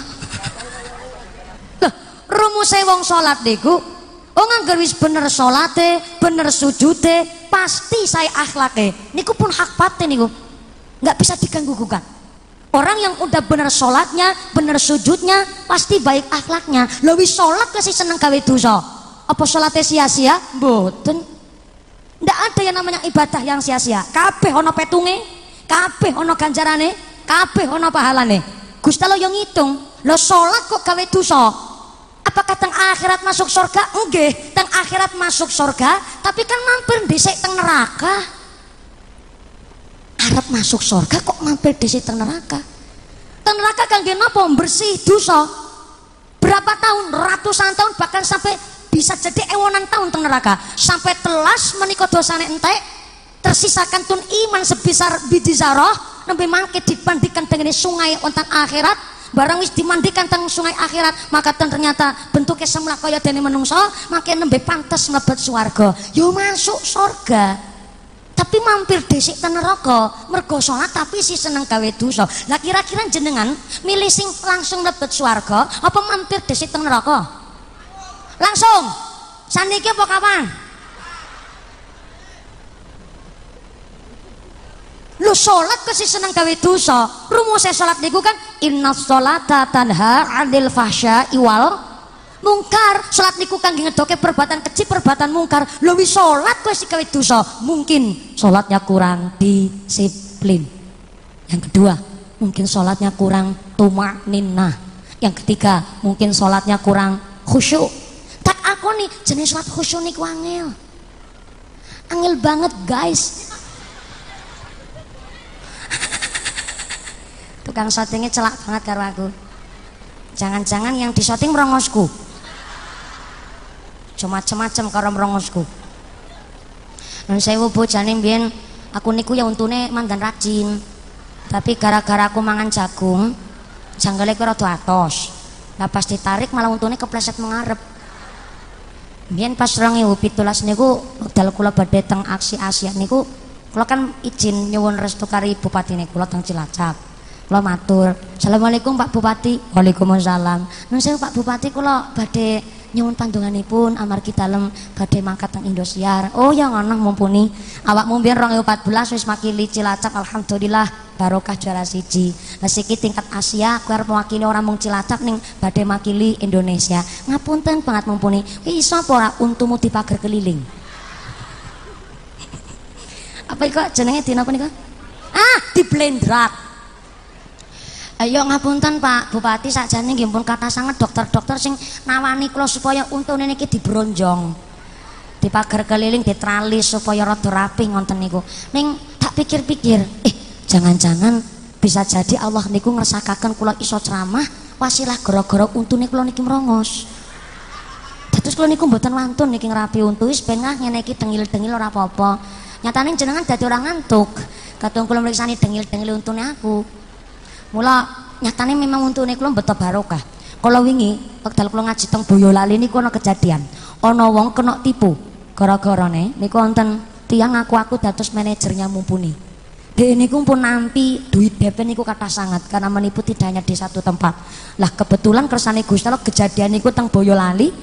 rumusé wong salat niku oh ngangger wis bener salate bener sujude pasti saya akhlake. Niku pun hak batin niku. Nggak bisa diganggu gugat orang yang udah bener sholatnya bener sujudnya pasti baik akhlaknya. Lebih sholat kasih seneng gawe dosa? Apa sholatnya sia-sia? Boten ndak ada yang namanya ibadah yang sia-sia. Kabeh ono petunge kabeh ono ganjarane kabeh ono pahalane. Gusti Allah yang ngitung. Lo sholat kok gawe dosa apakah teng akhirat masuk surga? Enggak teng akhirat masuk surga tapi kan mampir dhisik teng neraka. Arab masuk surga kok mampir di teng neraka? Teng neraka kangge napa? Bersih dosa. Berapa tahun? Ratusan tahun bahkan sampai bisa jadi ewonan tahun teng neraka. Sampai telas menikah dosane entek tersisakan tun iman sebesar biji zarah nembe mangke dibandingkan dengan sungai ontan akhirat barang wis dimandikan teng sungai akhirat maka ternyata bentuknya semula kaya dene menungso makin nembe pantas mlebet swarga. Yo masuk surga tapi mampir desik ten neraka mergo salat tapi si seneng gawe dosa. Lah kira-kira jenengan milih sing langsung mlebet swarga apa mampir desik ten neraka? Langsung. Saniki apa kapan lu sholat kasih seneng gawe dosa. Rumusnya sholat niku kan inna sholata tanha adil fahsya iwal mungkar. Salat niku kangge ngedoke perbuatan kecil perbuatan mungkar. Salat kowe sing gawe dosa? Mungkin salatnya kurang disiplin. Yang kedua mungkin salatnya kurang tumak ninah yang ketiga mungkin salatnya kurang khusyuk. Tak aku nih jenis salat khusyuk niku angel. Angel banget guys tukang syutingnya celak banget karo aku. Jangan-jangan yang di syuting merongosku. Cuma macam-macam karo merongosku. Dan saya bojane mbiyen aku niku ya untune mandan rajin. Tapi gara-gara aku mangan jagung janggale ku rada atos. Lah pas ditarik malah untune kepleset mengarep. Biyen pas 2017 niku dal kula badhe teng aksi Asia niku kula kan izin nyuwun restu kari bupati niku teng Cilacap. Kula matur, "Assalamualaikum Pak Bupati." Waalaikumsalam. Nun sewu Pak Bupati kula badhe nyuwun pandonganipun amargi dalem badhe mangkat teng Indosiar. Oh ya ngono mumpuni. Awakmu mbiyen 2014 wis makili Cilacap alhamdulillah barokah juara siji. Lah siki tingkat Asia kowe arep mewakili orang mung Cilacap ning badhe makili Indonesia. Ngapunten banget mumpuni. Ki iso apa ora untumu dipager keliling? Apa iku jenenge dina apa niku? Ah, di blendrat. Ayo ngapunten Pak Bupati sakjane nggih pun kata sangat dokter-dokter sing nawani kula supaya untune niki dibronjong. Dipager keliling ditralis supaya rada rapi ngonten niku. Ning tak pikir-pikir, eh jangan-jangan bisa jadi Allah niku ngersakaken kula iso ceramah wasilah gara-gara untune kula niki merongos. Dados kula niku mboten wantun niki ngerapi untu wis ben ngene iki tengil-tengil ora apa-apa. Nyatane jenengan dadi ora ngantuk. Kadang kula mriksani tengil-tengil untune aku. Mula nyatane memang untune kula mbeto barokah. Kala wingi wekdal kula ngaji teng Boyolali niku ana kejadian. Ana wong kena tipu. Gara-garane niku wonten tiang aku-aku dados manajernya mumpuni. Dia niku pun nampi duit DP niku kata sangat karena menipu tidak hanya di satu tempat. Lah kebetulan kersane Gusti Allah kejadian niku teng Boyolali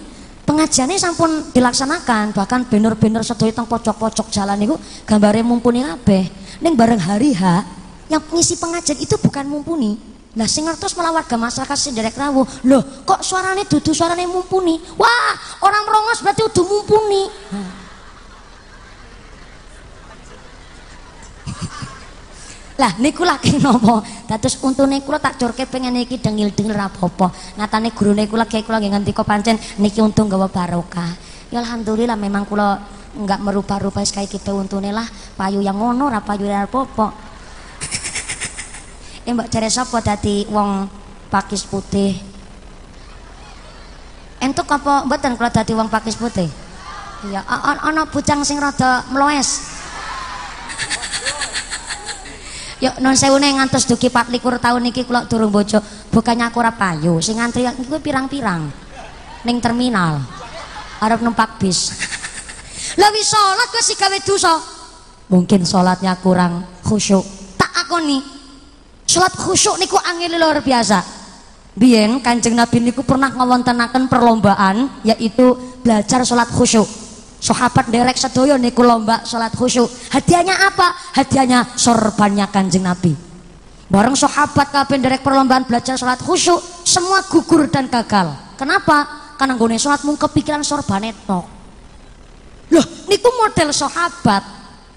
pengajiannya sampun dilaksanakan bahkan banner-banner sedaya teng pojok-pojok jalan niku gambare mumpuni kabeh. Ning bareng hari H yang pengisi pengajian itu bukan mumpuni Nah, sing ngertos malah warga masyarakat sing derek rawuh. Loh, kok suarane dudu suarane mumpuni? Wah, orang merongos berarti udah mumpuni. *laughs* lah niku lagi nopo dados untune kula tak curke pengen iki dengil-dengil ra apa-apa ngatane gurune kula kiai kula nggih ngendika pancen niki untung gawa barokah ya alhamdulillah memang kula enggak merubah-rubah sekali kita untune lah payu yang ngono ra payu apa-apa Eh mbak cari sapa dadi wong pakis putih? Entuk apa mboten kalau dadi wong pakis putih? Iya, ana bujang sing rada mloes. *laughs* Yuk non sewune ngantos dugi 24 tahun iki kula durung bojo. Bukannya aku ora payu, sing ngantri iku pirang-pirang. Ning terminal. Arep numpak bis. *laughs* Lah wis salat kok sing gawe dosa. Mungkin salatnya kurang khusyuk. Tak akoni Salat khusyuk niku angel luar biasa. Biyen Kanjeng Nabi niku pernah ngawontenaken perlombaan yaitu belajar salat khusyuk. Sahabat derek sedoyo niku lomba salat khusyuk. Hadiahnya apa? Hadiahnya sorbannya Kanjeng Nabi. Bareng sahabat kabeh derek perlombaan belajar salat khusyuk, semua gugur dan gagal. Kenapa? Karena gue salat mung kepikiran sorbane tok. Loh, niku model sahabat.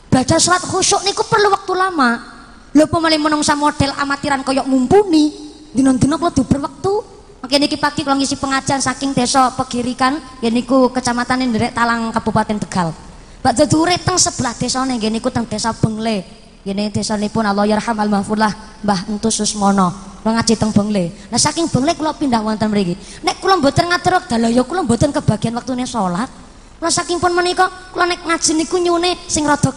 Belajar salat khusyuk niku perlu waktu lama lho pemalih menungsa model amatiran koyok mumpuni dina-dina kula duber wektu Oke niki pagi kalau ngisi pengajian saking desa Pegirikan ya niku kecamatan Nderek Talang Kabupaten Tegal. Mbak Jadure teng sebelah desa nih niku teng desa Bengle. Desa pun Allah yarham al mahfurlah Mbah Entu Susmono. Kula ngaji teng Bengle. Nah saking Bengle kula pindah wonten mriki. Nek kula mboten ngatur dalah ya kula mboten kebagian waktune salat. Kula saking pun menika kula nek ngaji niku nyune sing rada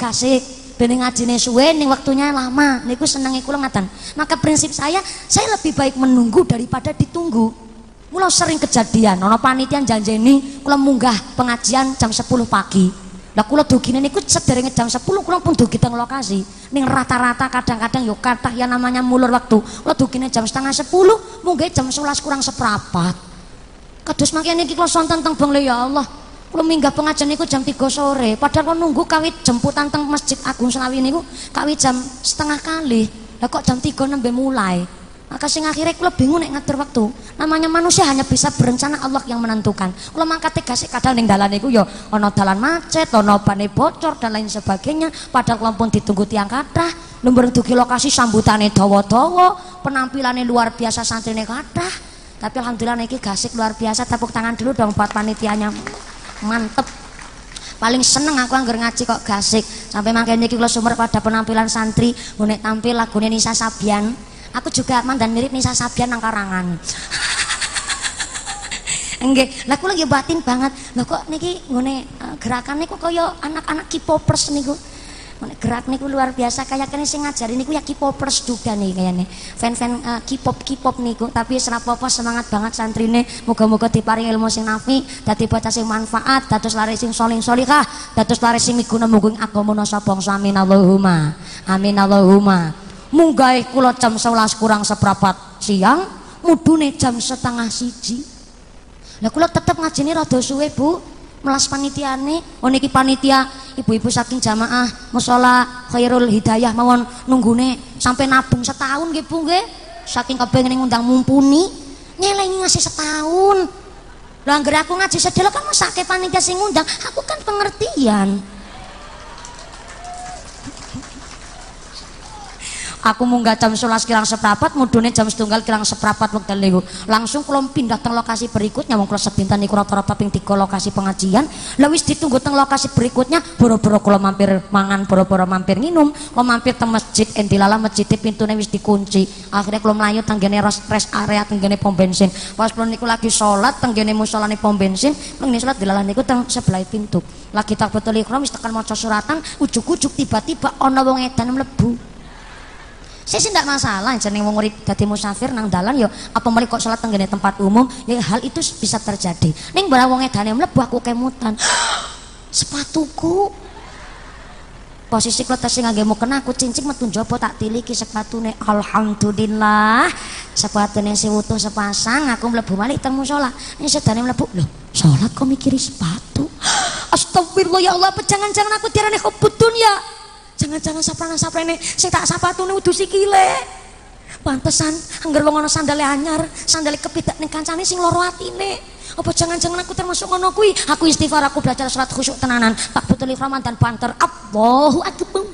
bening ngajine suwe ning waktunya lama. Niku senenge kula ngaten. Maka prinsip saya saya lebih baik menunggu daripada ditunggu. Mula sering kejadian ana panitia janjeni kula munggah pengajian jam 10 pagi. Lah kula dugine niku sederenge jam 10 kula pun dugi teng lokasi. Ning rata-rata kadang-kadang yo kathah ya namanya mulur waktu. Kula dugine jam setengah 10 munggah jam 11 kurang seprapat. Kados makanya niki kula sonten teng Bang ya Allah minggah pengajian niku jam 3 sore, padahal kulo nunggu kawit jemputan teng Masjid Agung Senawi niku kawit jam setengah kali. Lah kok jam 3 nembe mulai. maka sing akhirnya kula bingung nek ngatur waktu. Namanya manusia hanya bisa berencana Allah yang menentukan. Kula mangkate gasik kadang ning dalan niku ya ana dalan macet ana bane bocor dan lain sebagainya. Padahal kula pun ditunggu tiang kathah nomor dugi lokasi sambutane dawa-dawa penampilannya luar biasa santrine kathah tapi alhamdulillah niki gasik luar biasa tepuk tangan dulu dong buat panitianya mantep. Paling seneng aku anggar ngaji kok gasik. Sampai makanya niki kula sumber pada penampilan santri nek tampil lagunya Nisa Sabian. Aku juga mandan mirip Nisa Sabian nang karangan. *laughs* Enggak, lah aku lagi batin banget. Lah kok niki ngene uh, gerakan niku kaya anak-anak K-popers niku. Gerak niku luar biasa. Kayak kene sing ngajari niku ya K-popers juga nih kayaknya. Fan-fan uh, K-pop K-pop niku. Tapi serap apa semangat banget santrine. Moga-moga diparing ilmu sing nafi dadi bocah sing manfaat dados lari sing solih solihah dados lari sing miguna mugung agama nasa bangsa. Amin Allahumma. Amin Allahumma. Munggah kula jam 11 kurang seprapat siang mudune jam setengah siji. Lah kula tetep ngajeni rada suwe Bu melas panitiane. Oh niki panitia ibu-ibu saking jamaah musala khairul hidayah mawon nunggune sampai nabung setahun Bu nggih. Saking kepengen ngundang mumpuni nyelengi ngasih setahun. Anggere aku ngaji sedelo kan masake panitia sing ngundang. Aku kan pengertian aku munggah jam 11 kirang seprapat mudune jam setunggal kirang seprapat wekdal niku. Langsung kula pindah teng lokasi berikutnya wong kula sepinten niku rata-rata ping 3 lokasi pengajian. Lha wis ditunggu teng lokasi berikutnya boro-boro kula mampir mangan boro-boro mampir nginum kula mampir teng masjid endilala masjid pintune wis dikunci. Akhirnya kula mlayu tenggene rest area tenggene pom bensin. Pas kula niku lagi salat tenggene musolane pom bensin ngene salat dilalah niku teng sebelah pintu. Lagi tak betul ikram wis tekan maca suratan ujuk-ujuk tiba-tiba ana wong edan mlebu saya sih tidak masalah jeneng wong urip dadi musafir nang dalan yo apa mari kok salat tenggene tempat umum? Ya hal itu bisa terjadi. Ning barang wong edane mlebu aku kemutan. *gasps* Sepatuku. Posisi kalau tasih ngangge mau kena aku cincin metu jopo tak tiliki sepatune. Alhamdulillah. Sepatune si utuh sepasang aku mlebu balik teng musala ini sedane mlebu loh salat kok mikiri sepatu? *gasps* Astagfirullah ya Allah jangan-jangan aku tirane kebutun ya Jangan-jangan saprana saprene sing tak sapatune udu sikile. Pantesan angger wong ana sandale anyar, sandale kepidak ning kancane sing loro atine. Apa jangan-jangan aku termasuk ngono kuwi? Aku istighfar, aku belajar salat khusyuk tenanan, tak betul iframan dan banter. Allahu akbar.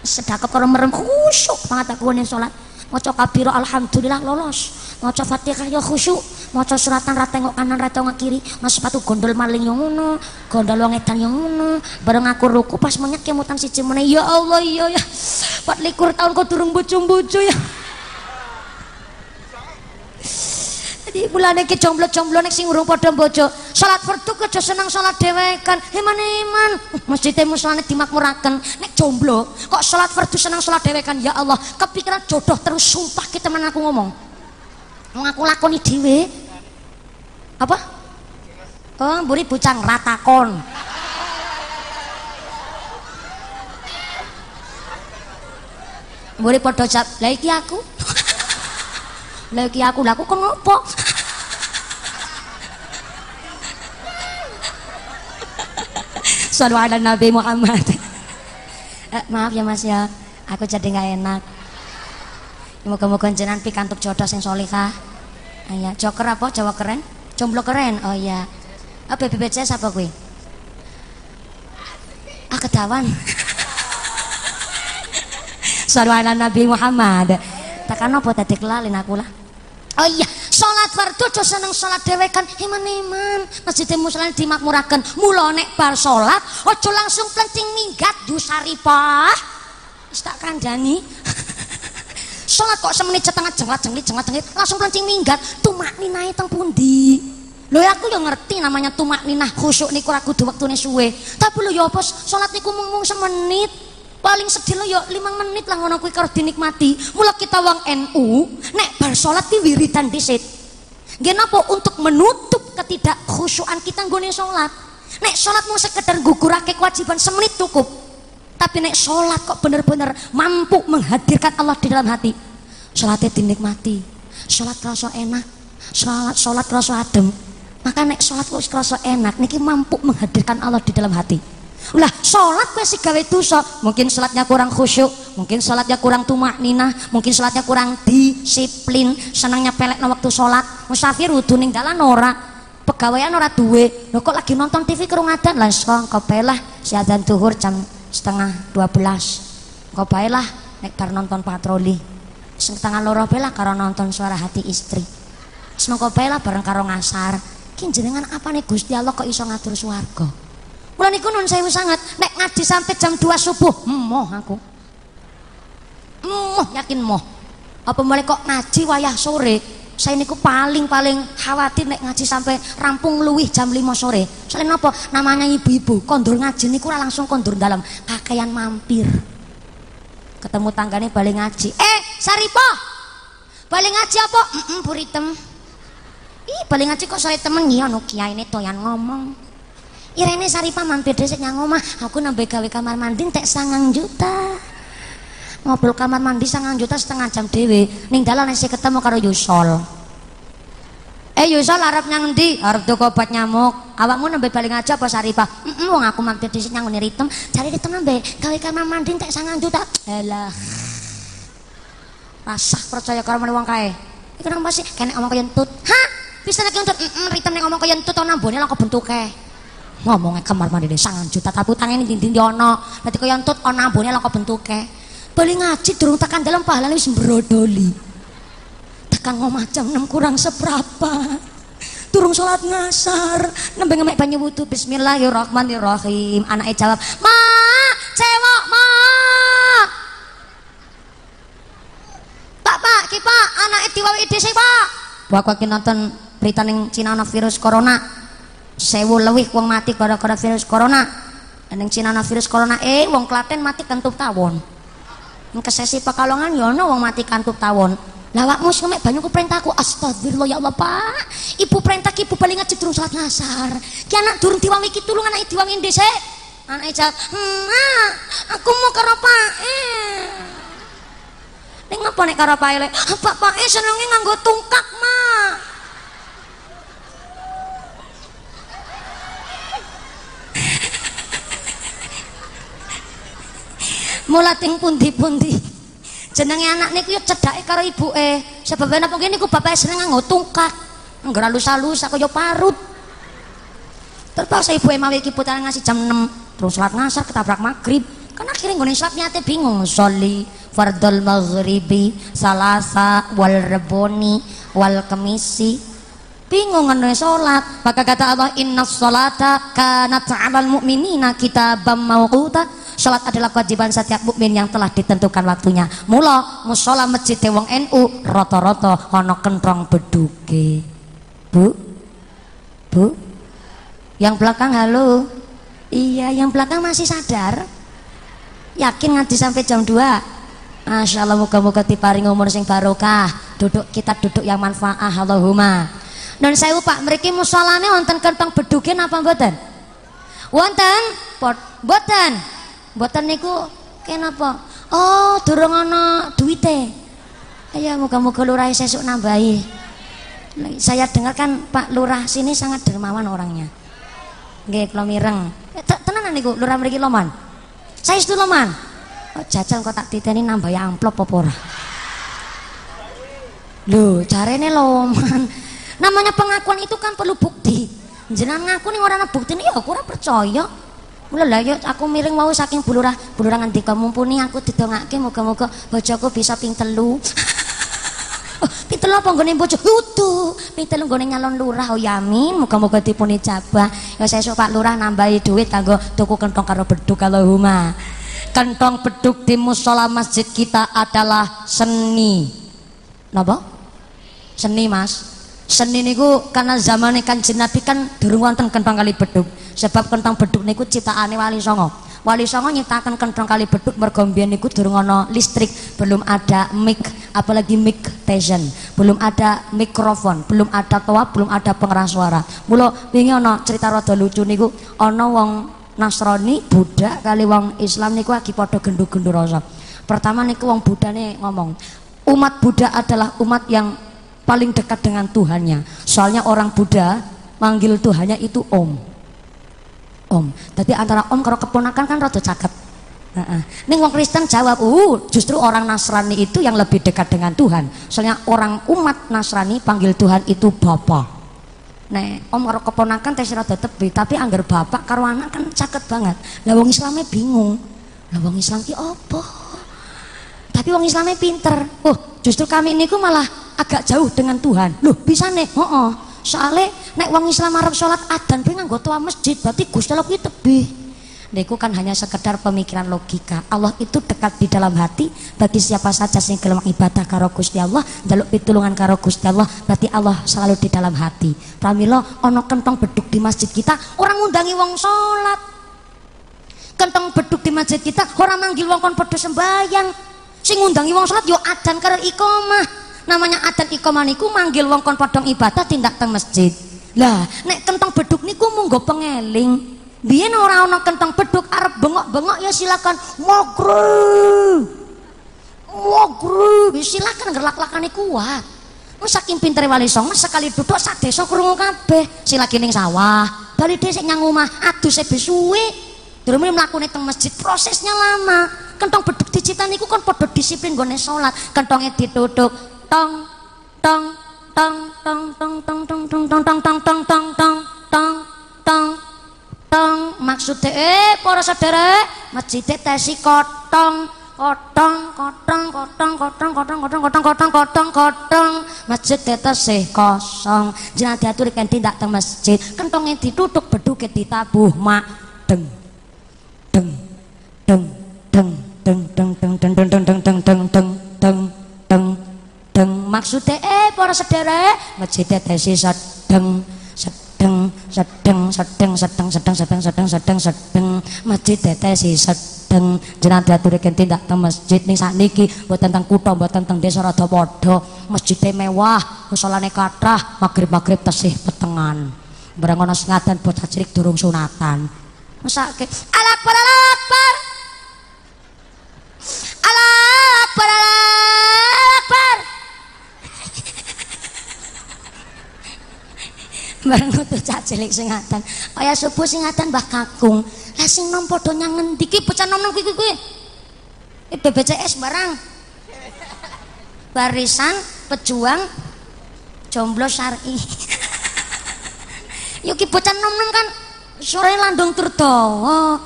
Sedekah karo merem khusyuk banget aku ning salat. Maca kabira alhamdulillah lolos. Maca Fatihah ya khusyuk. Maca suratan ra tengok kanan ra tengok kiri. Mas sepatu gondol maling yang ngono gondol wong edan yang ngono. Bareng aku ruku pas menyek kemutan siji meneh ya Allah iya ya. 24 tahun kok durung bojo-bojo ya Jadi mulane ki jomblo-jomblo nek sing urung padha bojo, salat fardu aja seneng salat dhewekan. Heman-heman, masjidnya musolane dimakmuraken. Nek jomblo kok salat fardu seneng salat dhewekan, ya Allah, kepikiran jodoh terus sumpah ki teman aku ngomong. Wong aku lakoni dhewe, apa? Oh buri bucang ratakon. Buri podo cap lagi aku *laughs* lagi aku laku kok ngopo Sallu Nabi Muhammad. Eh, maaf ya Mas ya, aku jadi nggak enak. Moga-moga jenengan pikantuk jodoh sing solihah. Ayah, joker apa? Jawa keren? Jomblo keren. Oh iya. Apa BPJS apa kuwi? Ah kedawan. Sallallahu Nabi Muhammad. Tekan apa tadi kelalin aku lah. Oh iya, salat fardu aja seneng salat dhewe kan iman-iman. Masjid muslim dimakmuraken. Mula nek bar salat aja langsung plencing minggat dusaripah. Wis tak kandhani. *laughs* salat kok semenit setengah jenglat jenglit jenglat jenglit langsung plencing minggat tumak ninae teng Lho ya aku yang ngerti namanya tumak ninah khusyuk niku ora kudu wektune suwe. Tapi lho ya apa salat niku mung mung semenit. Paling sedih lho ya 5 menit lah ngono kuwi karo dinikmati. Mula kita wong NU nek bar salat ki wiridan dhisik. Nggih napa untuk menutup ketidak khusyukan kita nggone salat. Nek salat sekedar gugurake kewajiban semenit cukup. Tapi nek salat kok bener-bener mampu menghadirkan Allah di dalam hati. Salatnya dinikmati. Salat rasa enak. Salat salat rasa adem maka nek sholat kok kerasa enak niki mampu menghadirkan Allah di dalam hati lah sholat gue sih gawe dosa. Mungkin sholatnya kurang khusyuk mungkin sholatnya kurang tumak nina mungkin sholatnya kurang disiplin senangnya pelek no waktu sholat. Musafir udah ning dalan ora pegawaian ora duwe. Lo kok lagi nonton TV kerung adan lah kok kau lah si adan tuhur jam setengah 12 kau lah nek bar nonton patroli. Setengah loro belah karo nonton suara hati istri. Semangka lah bareng karo ngasar. Kin jenengan apa nih Gusti Allah kok iso ngatur swarga Mula niku nun sewu sangat nek ngaji sampai jam 2 subuh, moh aku. Moh yakin moh. Apa mulai kok ngaji wayah sore? Saya niku paling-paling khawatir nek ngaji sampai rampung luwih jam 5 sore. Soalnya apa? Namanya ibu-ibu, kondur ngaji niku langsung kondur dalam pakaian mampir. Ketemu tanggane balik ngaji. Eh, Saripo. Balik ngaji apa? Heeh, puritem. Ih, balik ngaji kok sore temen iya no kiai ini toyan ngomong. Irene Saripah mampir dhisik nyang omah, aku nambah gawe kamar mandi tek sangang juta. Ngobrol kamar mandi sangang juta setengah jam dhewe. Ning dalan isih ketemu karo Yusol. Eh Yusol arep nyang endi? Arep tuku obat nyamuk. Awakmu nembe balik aja apa Saripah? Heeh, wong aku mampir dhisik nyang ngene ritem, cari ritem nembe gawe kamar mandi tek sangang juta. Alah. Rasah percaya karo wong kae. Iku nang pasti kene omong kaya entut. Hah? Bisa nek entut, heeh, ritem nek ngomong kaya entut ana ambone lah kok bentuke ngomongnya kamar mandi deh sangat juta tapi utangnya ini dinding ono nanti kau yang tut ono ambonnya lo bentuke beli ngaji durung tekan dalam pahala wis brodoli tekan ngomah jam enam kurang seberapa. Durung sholat ngasar nembe ngemek banyu wudu. Bismillahirrahmanirrahim. Anaknya jawab ma cewek ma. Pak pak kipa anaknya diwawi sih pak. Waktu nonton berita ning Cina virus corona sewu lewih wong mati gara-gara virus corona. Dan Cina virus corona eh wong Klaten mati kantuk tawon. Yang kesesi pekalongan yono ya wong mati kantuk tawon. Lawakmu sing mek banyu ku perintahku astagfirullah ya Allah Pak. Ibu perintah ibu paling ngajak durung salat ngasar. Ki anak durung diwangi ki tulung anak diwangi anak jawab hmm, aku mau karo Pak. Eh. Ning ngapa nek karo Pak Pak Pak eh senenge nganggo tungkak mah mula ting pundi-pundi. Jenenge anak niku ya cedake karo ibuke. Sebab napa kene niku bapake seneng nganggo tungkak ngger halus-halus kaya parut. Terpaksa ibu mawe iki putaran ngasih jam 6 terus salat ngasar ketabrak maghrib. Kan akhirnya gue salat niate bingung. Soli fardul maghribi salasa wal reboni wal kemisi. Bingung ngono salat. Maka kata Allah inna salata kanat 'alal mu'minina kitaban mawquta Sholat adalah kewajiban setiap mukmin yang telah ditentukan waktunya. Mula musola masjid wong NU roto-roto ono kentrong beduke. Bu, bu, yang belakang halo. Iya, yang belakang masih sadar. Yakin ngaji sampai jam 2 Masya Allah muka-muka diparing umur sing barokah Duduk kita duduk yang manfaat Allahumma Dan saya pak mereka musolane wonten kentong bedukin apa mboten? Wonten? Boten Mboten niku kenapa? Oh, durung ana duwite. Ayo muga-muga lurah sesuk nambahi. Saya dengar kan Pak Lurah sini sangat dermawan orangnya. Nggih, kula mireng. Eh, tenanan niku lurah mriki loman. Saya itu loman. Oh, jajal kok tak titeni ya amplop apa ora? Lho, carane loman. Namanya pengakuan itu kan perlu bukti. Jenengan ngaku ning ora ana buktine ya aku percaya. Mula lah ya aku miring mau saking bulurah bulurah ngendika mumpuni aku didongake moga-moga bojoku bisa ping telu. oh, *laughs* ping telu apa nggone bojo? Ping nggone nyalon lurah oh yamin moga-moga dipun ijabah. Ya sesuk Pak Lurah nambahi duit kanggo tuku kentong karo beduk Allahumma. Kentong beduk di musola masjid kita adalah seni. Napa? Seni, Mas. Seni niku karena zaman kan Nabi kan durung wonten kentong kali beduk sebab kentang beduk niku ciptaane Wali Songo. Wali Songo nyiptakan kentang kali beduk mergo niku durung ana listrik belum ada mic apalagi mic station belum ada mikrofon belum ada toa belum ada pengeras suara. Mula wingi ana cerita rada lucu niku ana wong Nasrani Buddha kali wong Islam niku lagi padha gendu-gendu rasa. Pertama niku wong Budane ngomong umat Buddha adalah umat yang paling dekat dengan Tuhannya soalnya orang Buddha manggil Tuhannya itu Om om tapi antara om karo keponakan kan rada caket Heeh. Ning wong Kristen jawab, "Uh, justru orang Nasrani itu yang lebih dekat dengan Tuhan." Soalnya orang umat Nasrani panggil Tuhan itu Bapa. Nek om karo keponakan tes rada tebi, tapi angger bapak karo anak kan caket banget. Lah wong Islamnya bingung. Lah wong Islam ki apa? Tapi wong Islamnya pinter. Oh, justru kami ini ku malah agak jauh dengan Tuhan. Loh, bisa nih? Oh, oh. Soalnya nek wong Islam arep sholat adan pengen nggo tua masjid, berarti Gusti Allah ki tebih. Niku kan hanya sekedar pemikiran logika. Allah itu dekat di dalam hati bagi siapa saja sing gelem ibadah karo Gusti Allah, njaluk pitulungan karo Gusti Allah, berarti Allah selalu di dalam hati. Pramila ana kentong beduk di masjid kita, orang ngundangi wong salat. Kentong beduk di masjid kita, orang manggil wong kon padha sembayang. Sing ngundangi wong salat yo adzan karo iqamah. Namanya adzan iqamah niku manggil wong kon padha ibadah tindak teng masjid. Lah, nek kentong beduk niku munggo pengeling. Biyen ora ana kentong beduk arep bengok-bengok ya silakan mogru. Mogru, silakan gerlak-lakane kuat. Wis saking pintere wali songo sekali duduk sak desa krungu kabeh. Silaki ning sawah, bali dhisik nyang omah, aduse besuwe. Durung mlakune teng masjid prosesnya lama. Kentong beduk dicitan niku kan padha disiplin gone salat. Kentonge ditutuk tong tong tong tong tong tong tong tong tong tong tong tong tong tong tong tong kotong maksudnya eh para saudara masjidnya tesi kotong kotong kotong kotong kotong kotong kotong kotong kotong kotong kotong masjid tesi kosong jangan diatur kan tidak teng masjid kentongnya ditutup beduknya ditabuh mak deng deng deng deng deng deng deng deng deng deng deng deng deng deng deng deng deng maksudnya eh para saudara masjidnya tesi sedeng sedeng sedeng sedeng sedeng sedeng sedeng sedeng sedeng sedeng masjid tetesi sedeng jenengan diaturaken tindak teng masjid ning sakniki mboten teng kutha mboten teng desa rada padha masjid mewah musolane kathah magrib-magrib tesih petengan sing ngadan bocah cilik durung sunatan mesake Allah akbar Allah akbar Allah akbar Allah akbar bareng metu cah cilik sing ngadan kaya subuh sing ngadan Mbah Kakung. Lah sing nom padha nyang ngendi ki nom-nom kuwi kuwi iki BBCS barang. Barisan pejuang jomblo syar'i. *laughs* Yuk ki bocah nom-nom kan sore landung tur dawa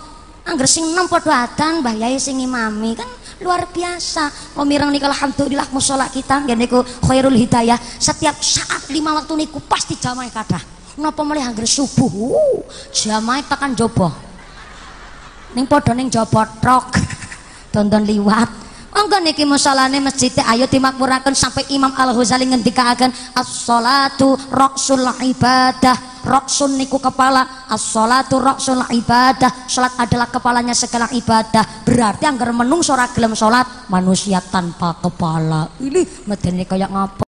angger sing nom padha adan Mbah Yai sing imami kan luar biasa. Pemirang niku alhamdulillah musola kita nggih niku khairul hidayah. Setiap saat lima waktu niku pasti jamaah kathah. Napa mulai angger subuh. Uh, jamaah tekan jopo ning padha ning jopo trok tonton liwat Monggo niki musolane masjid ayo dimakmuraken sampai Imam Al Ghazali ngendikaaken as-salatu ra'sul ibadah. Roksun niku kepala. As-salatu roksun ibadah. Salat adalah kepalanya segala ibadah. Berarti anggar menung ora gelem salat manusia tanpa kepala. Ini medeni kayak ngapa